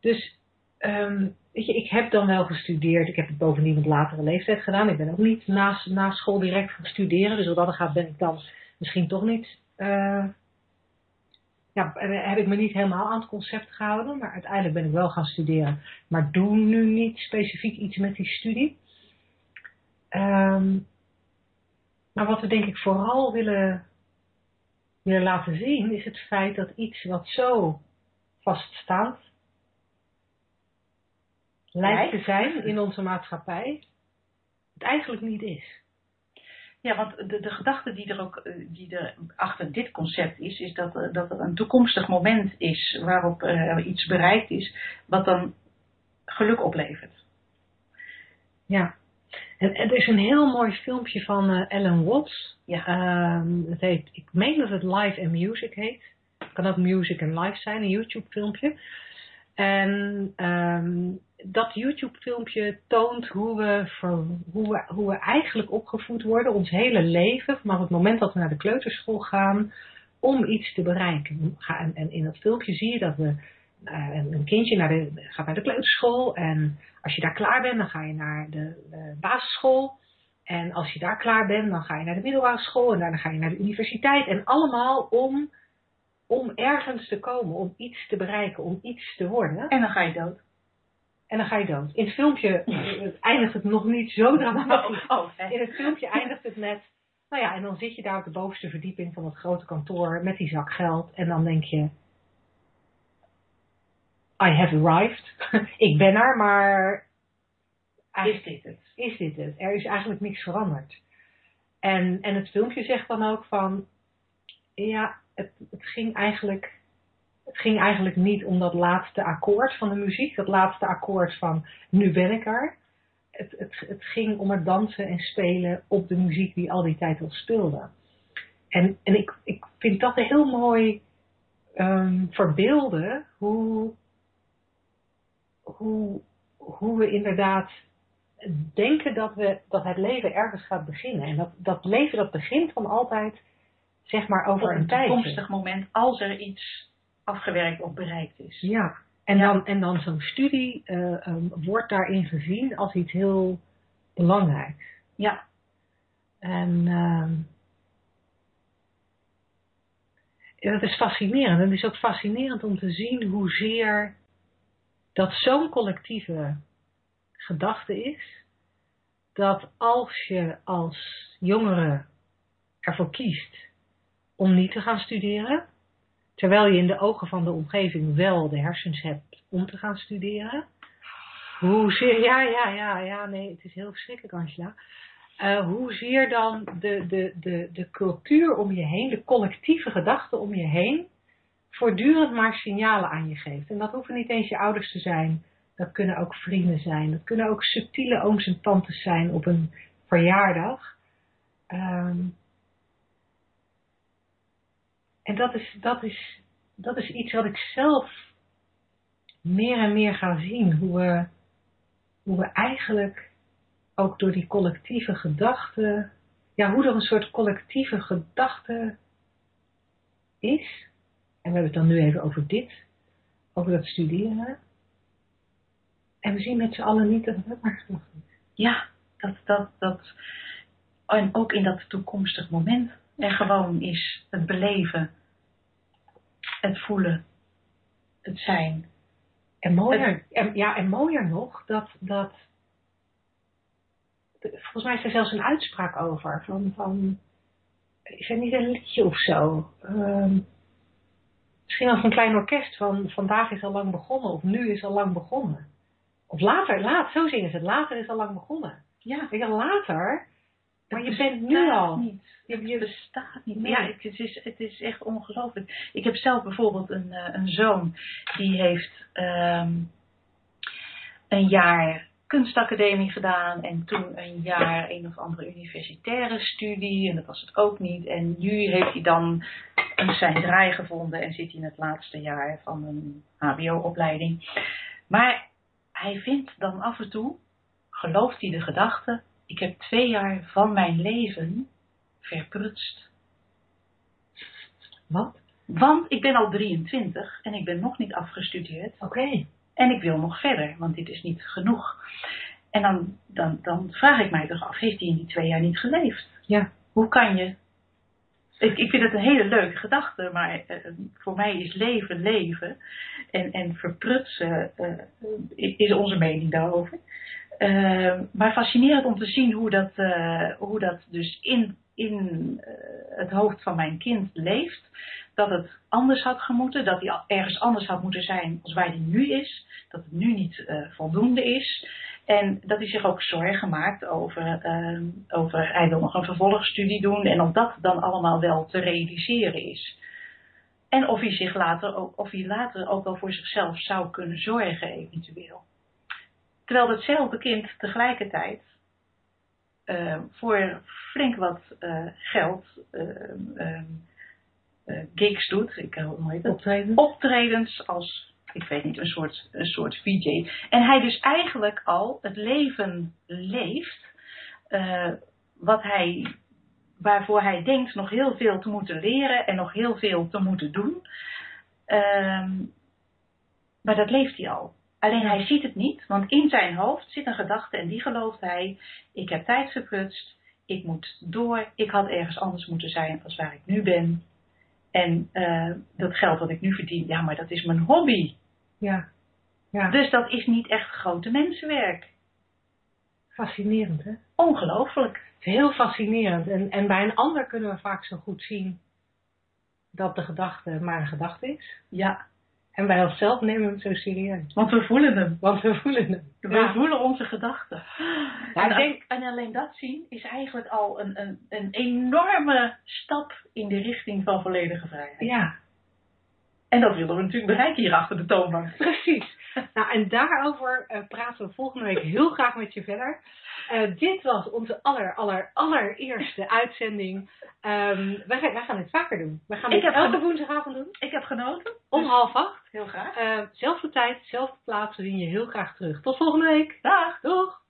Dus ehm, weet je, ik heb dan wel gestudeerd. Ik heb het bovendien op latere leeftijd gedaan. Ik ben ook niet na, na school direct gaan studeren. Dus wat dat gaat ben ik dan misschien toch niet... eh, ja, heb ik me niet helemaal aan het concept gehouden, maar uiteindelijk ben ik wel gaan studeren. Maar doe nu niet specifiek iets met die studie. Ehm, maar wat we denk ik vooral willen, willen laten zien, is het feit dat iets wat zo vaststaat, lijkt te zijn in onze maatschappij, het eigenlijk niet is. Ja, want de, de gedachte die er ook eh, die er achter dit concept is, is dat, er- dat er een toekomstig moment is waarop er iets bereikt is, wat dan geluk oplevert. Ja. En, er is een heel mooi filmpje van eh, Ellen Watts. Ja. Ehm, het heet, ik meen dat het Live and Music heet. Het kan ook Music and Live zijn, een YouTube filmpje. En ehm, dat YouTube-filmpje toont hoe we, hoe, we, hoe we eigenlijk opgevoed worden, ons hele leven, vanaf het moment dat we naar de kleuterschool gaan, om iets te bereiken. En in dat filmpje zie je dat we uh, een kindje naar de, gaat naar de kleuterschool en als je daar klaar bent, dan ga je naar de, de basisschool. En als je daar klaar bent, dan ga je naar de middelbare school en daarna ga je naar de universiteit. En allemaal om, om ergens te komen, om iets te bereiken, om iets te worden. En dan ga je dood. En dan ga je dood. In het filmpje eindigt het nog niet zo dramatisch. Oh, oh, In het filmpje eindigt het met, nou ja, en dan zit je daar op de bovenste verdieping van het grote kantoor met die zak geld. En dan denk je, I have arrived. ik ben er, maar is dit het? Is dit het? Er is eigenlijk niks veranderd. En, en het filmpje zegt dan ook van, ja, het, het, ging eigenlijk, het ging eigenlijk niet om dat laatste akkoord van de muziek, dat laatste akkoord van nu ben ik er. Het, het, het ging om het dansen en spelen op de muziek die al die tijd al speelde. En, en ik, ik vind dat heel mooi um, verbeelden hoe, hoe, hoe we inderdaad denken dat, we, dat het leven ergens gaat beginnen. En dat, dat leven dat begint van altijd, zeg maar, over een een toekomstig moment, als er iets afgewerkt of bereikt is. Ja, en Ja. dan, en dan zo'n studie eh, ehm, wordt daarin gezien als iets heel belangrijks. Ja, En ehm, ja, dat is fascinerend. En het is ook fascinerend om te zien hoezeer dat zo'n collectieve gedachte is. Dat als je als jongere ervoor kiest om niet te gaan studeren, terwijl je in de ogen van de omgeving wel de hersens hebt om te gaan studeren. Hoezeer, ja, ja, ja, ja, nee, het is heel verschrikkelijk, Angela. Eh, hoezeer dan de, de, de, de cultuur om je heen, de collectieve gedachte om je heen, voortdurend maar signalen aan je geeft. En dat hoeven niet eens je ouders te zijn. Dat kunnen ook vrienden zijn. Dat kunnen ook subtiele ooms en tantes zijn op een verjaardag. Ehm, en dat is, dat, is, dat is iets wat ik zelf meer en meer ga zien. Hoe we, hoe we eigenlijk ook door die collectieve gedachte, ja, hoe er een soort collectieve gedachte is. En we hebben het dan nu even over dit, over dat studeren. En we zien met z'n allen niet dat het maar is. ja dat, dat, dat. En ook in dat toekomstig moment er gewoon is het beleven, het voelen, het zijn. En mooier, en, ja, en mooier nog, dat, dat volgens mij is er zelfs een uitspraak over, van, van is er niet een liedje of zo? Ehm, misschien wel van een klein orkest van vandaag is al lang begonnen, of nu is al lang begonnen. Of later, laat, zo zingen ze het, later is al lang begonnen. Ja, Weet je, later, maar je bent nu al. Niet. Je, Het bestaat niet. Nee. Ja, het is, is- het is echt ongelooflijk. Ik heb zelf bijvoorbeeld een, eh, een zoon die heeft ehm, een jaar kunstacademie gedaan en toen een jaar een of andere universitaire studie en dat was het ook niet. En nu heeft hij dan een zijn draai gevonden en zit hij in het laatste jaar van een HBO-opleiding. Maar hij vindt dan af en toe, gelooft hij de gedachte, ik heb twee jaar van mijn leven verprutst. wat? Want ik ben al 23 en ik ben nog niet afgestudeerd. Oké. En ik wil nog verder, want dit is niet genoeg. En dan, dan, dan vraag ik mij toch af, heeft hij in die twee jaar niet geleefd? Ja. Hoe kan je... Ik, ik vind het een hele leuke gedachte, maar eh, voor mij is leven leven. En, en verprutsen eh, is onze mening daarover. Eh, maar fascinerend om te zien hoe dat, eh, hoe dat dus in, in eh, het hoofd van mijn kind leeft. Dat het anders had gemoeten, dat hij ergens anders had moeten zijn als waar hij nu is. Dat het nu niet eh, voldoende is. En dat hij zich ook zorgen maakt over, eh, over, hij wil nog een vervolgstudie doen en of dat dan allemaal wel te realiseren is. En of hij, zich later ook, of hij later ook wel voor zichzelf zou kunnen zorgen, eventueel. Terwijl datzelfde kind tegelijkertijd eh, voor flink wat eh, geld eh, eh, eh, gigs doet. Ik, eh, hoe heet dat? Optreden. Optredens als ik weet niet, een soort, een soort VJ. En hij dus eigenlijk al het leven leeft wat hij, waarvoor hij denkt nog heel veel te moeten leren en nog heel veel te moeten doen. Ehm, maar dat leeft hij al. Alleen hij ziet het niet, want in zijn hoofd zit een gedachte en die gelooft hij. Ik heb tijd geprutst, ik moet door, ik had ergens anders moeten zijn als waar ik nu ben. En uh, dat geld dat ik nu verdien, ja, maar dat is mijn hobby. Ja. ja. Dus dat is niet echt grote mensenwerk. Fascinerend, hè? Ongelooflijk. Heel fascinerend. En, en bij een ander kunnen we vaak zo goed zien dat de gedachte maar een gedachte is. Ja. En bij onszelf nemen hem zo serieus. Want we voelen hem. Want we voelen hem. We Ja. voelen onze gedachten. Ja, en, ik denk- en alleen dat zien is eigenlijk al een, een, een enorme stap in de richting van volledige vrijheid. Ja, En dat willen we natuurlijk bereiken hier achter de toonbank. precies. Nou, en daarover eh, praten we volgende week heel graag met je verder. Eh, dit was onze aller, aller, allereerste uitzending. Ehm wij, gaan, wij gaan het vaker doen. We gaan heb elke woensdagavond doen. Ik heb genoten. Om Dus half acht. Heel graag. Eh, zelfde tijd, zelfde plaats. We zien je heel graag terug. Tot volgende week. Dag. Doeg!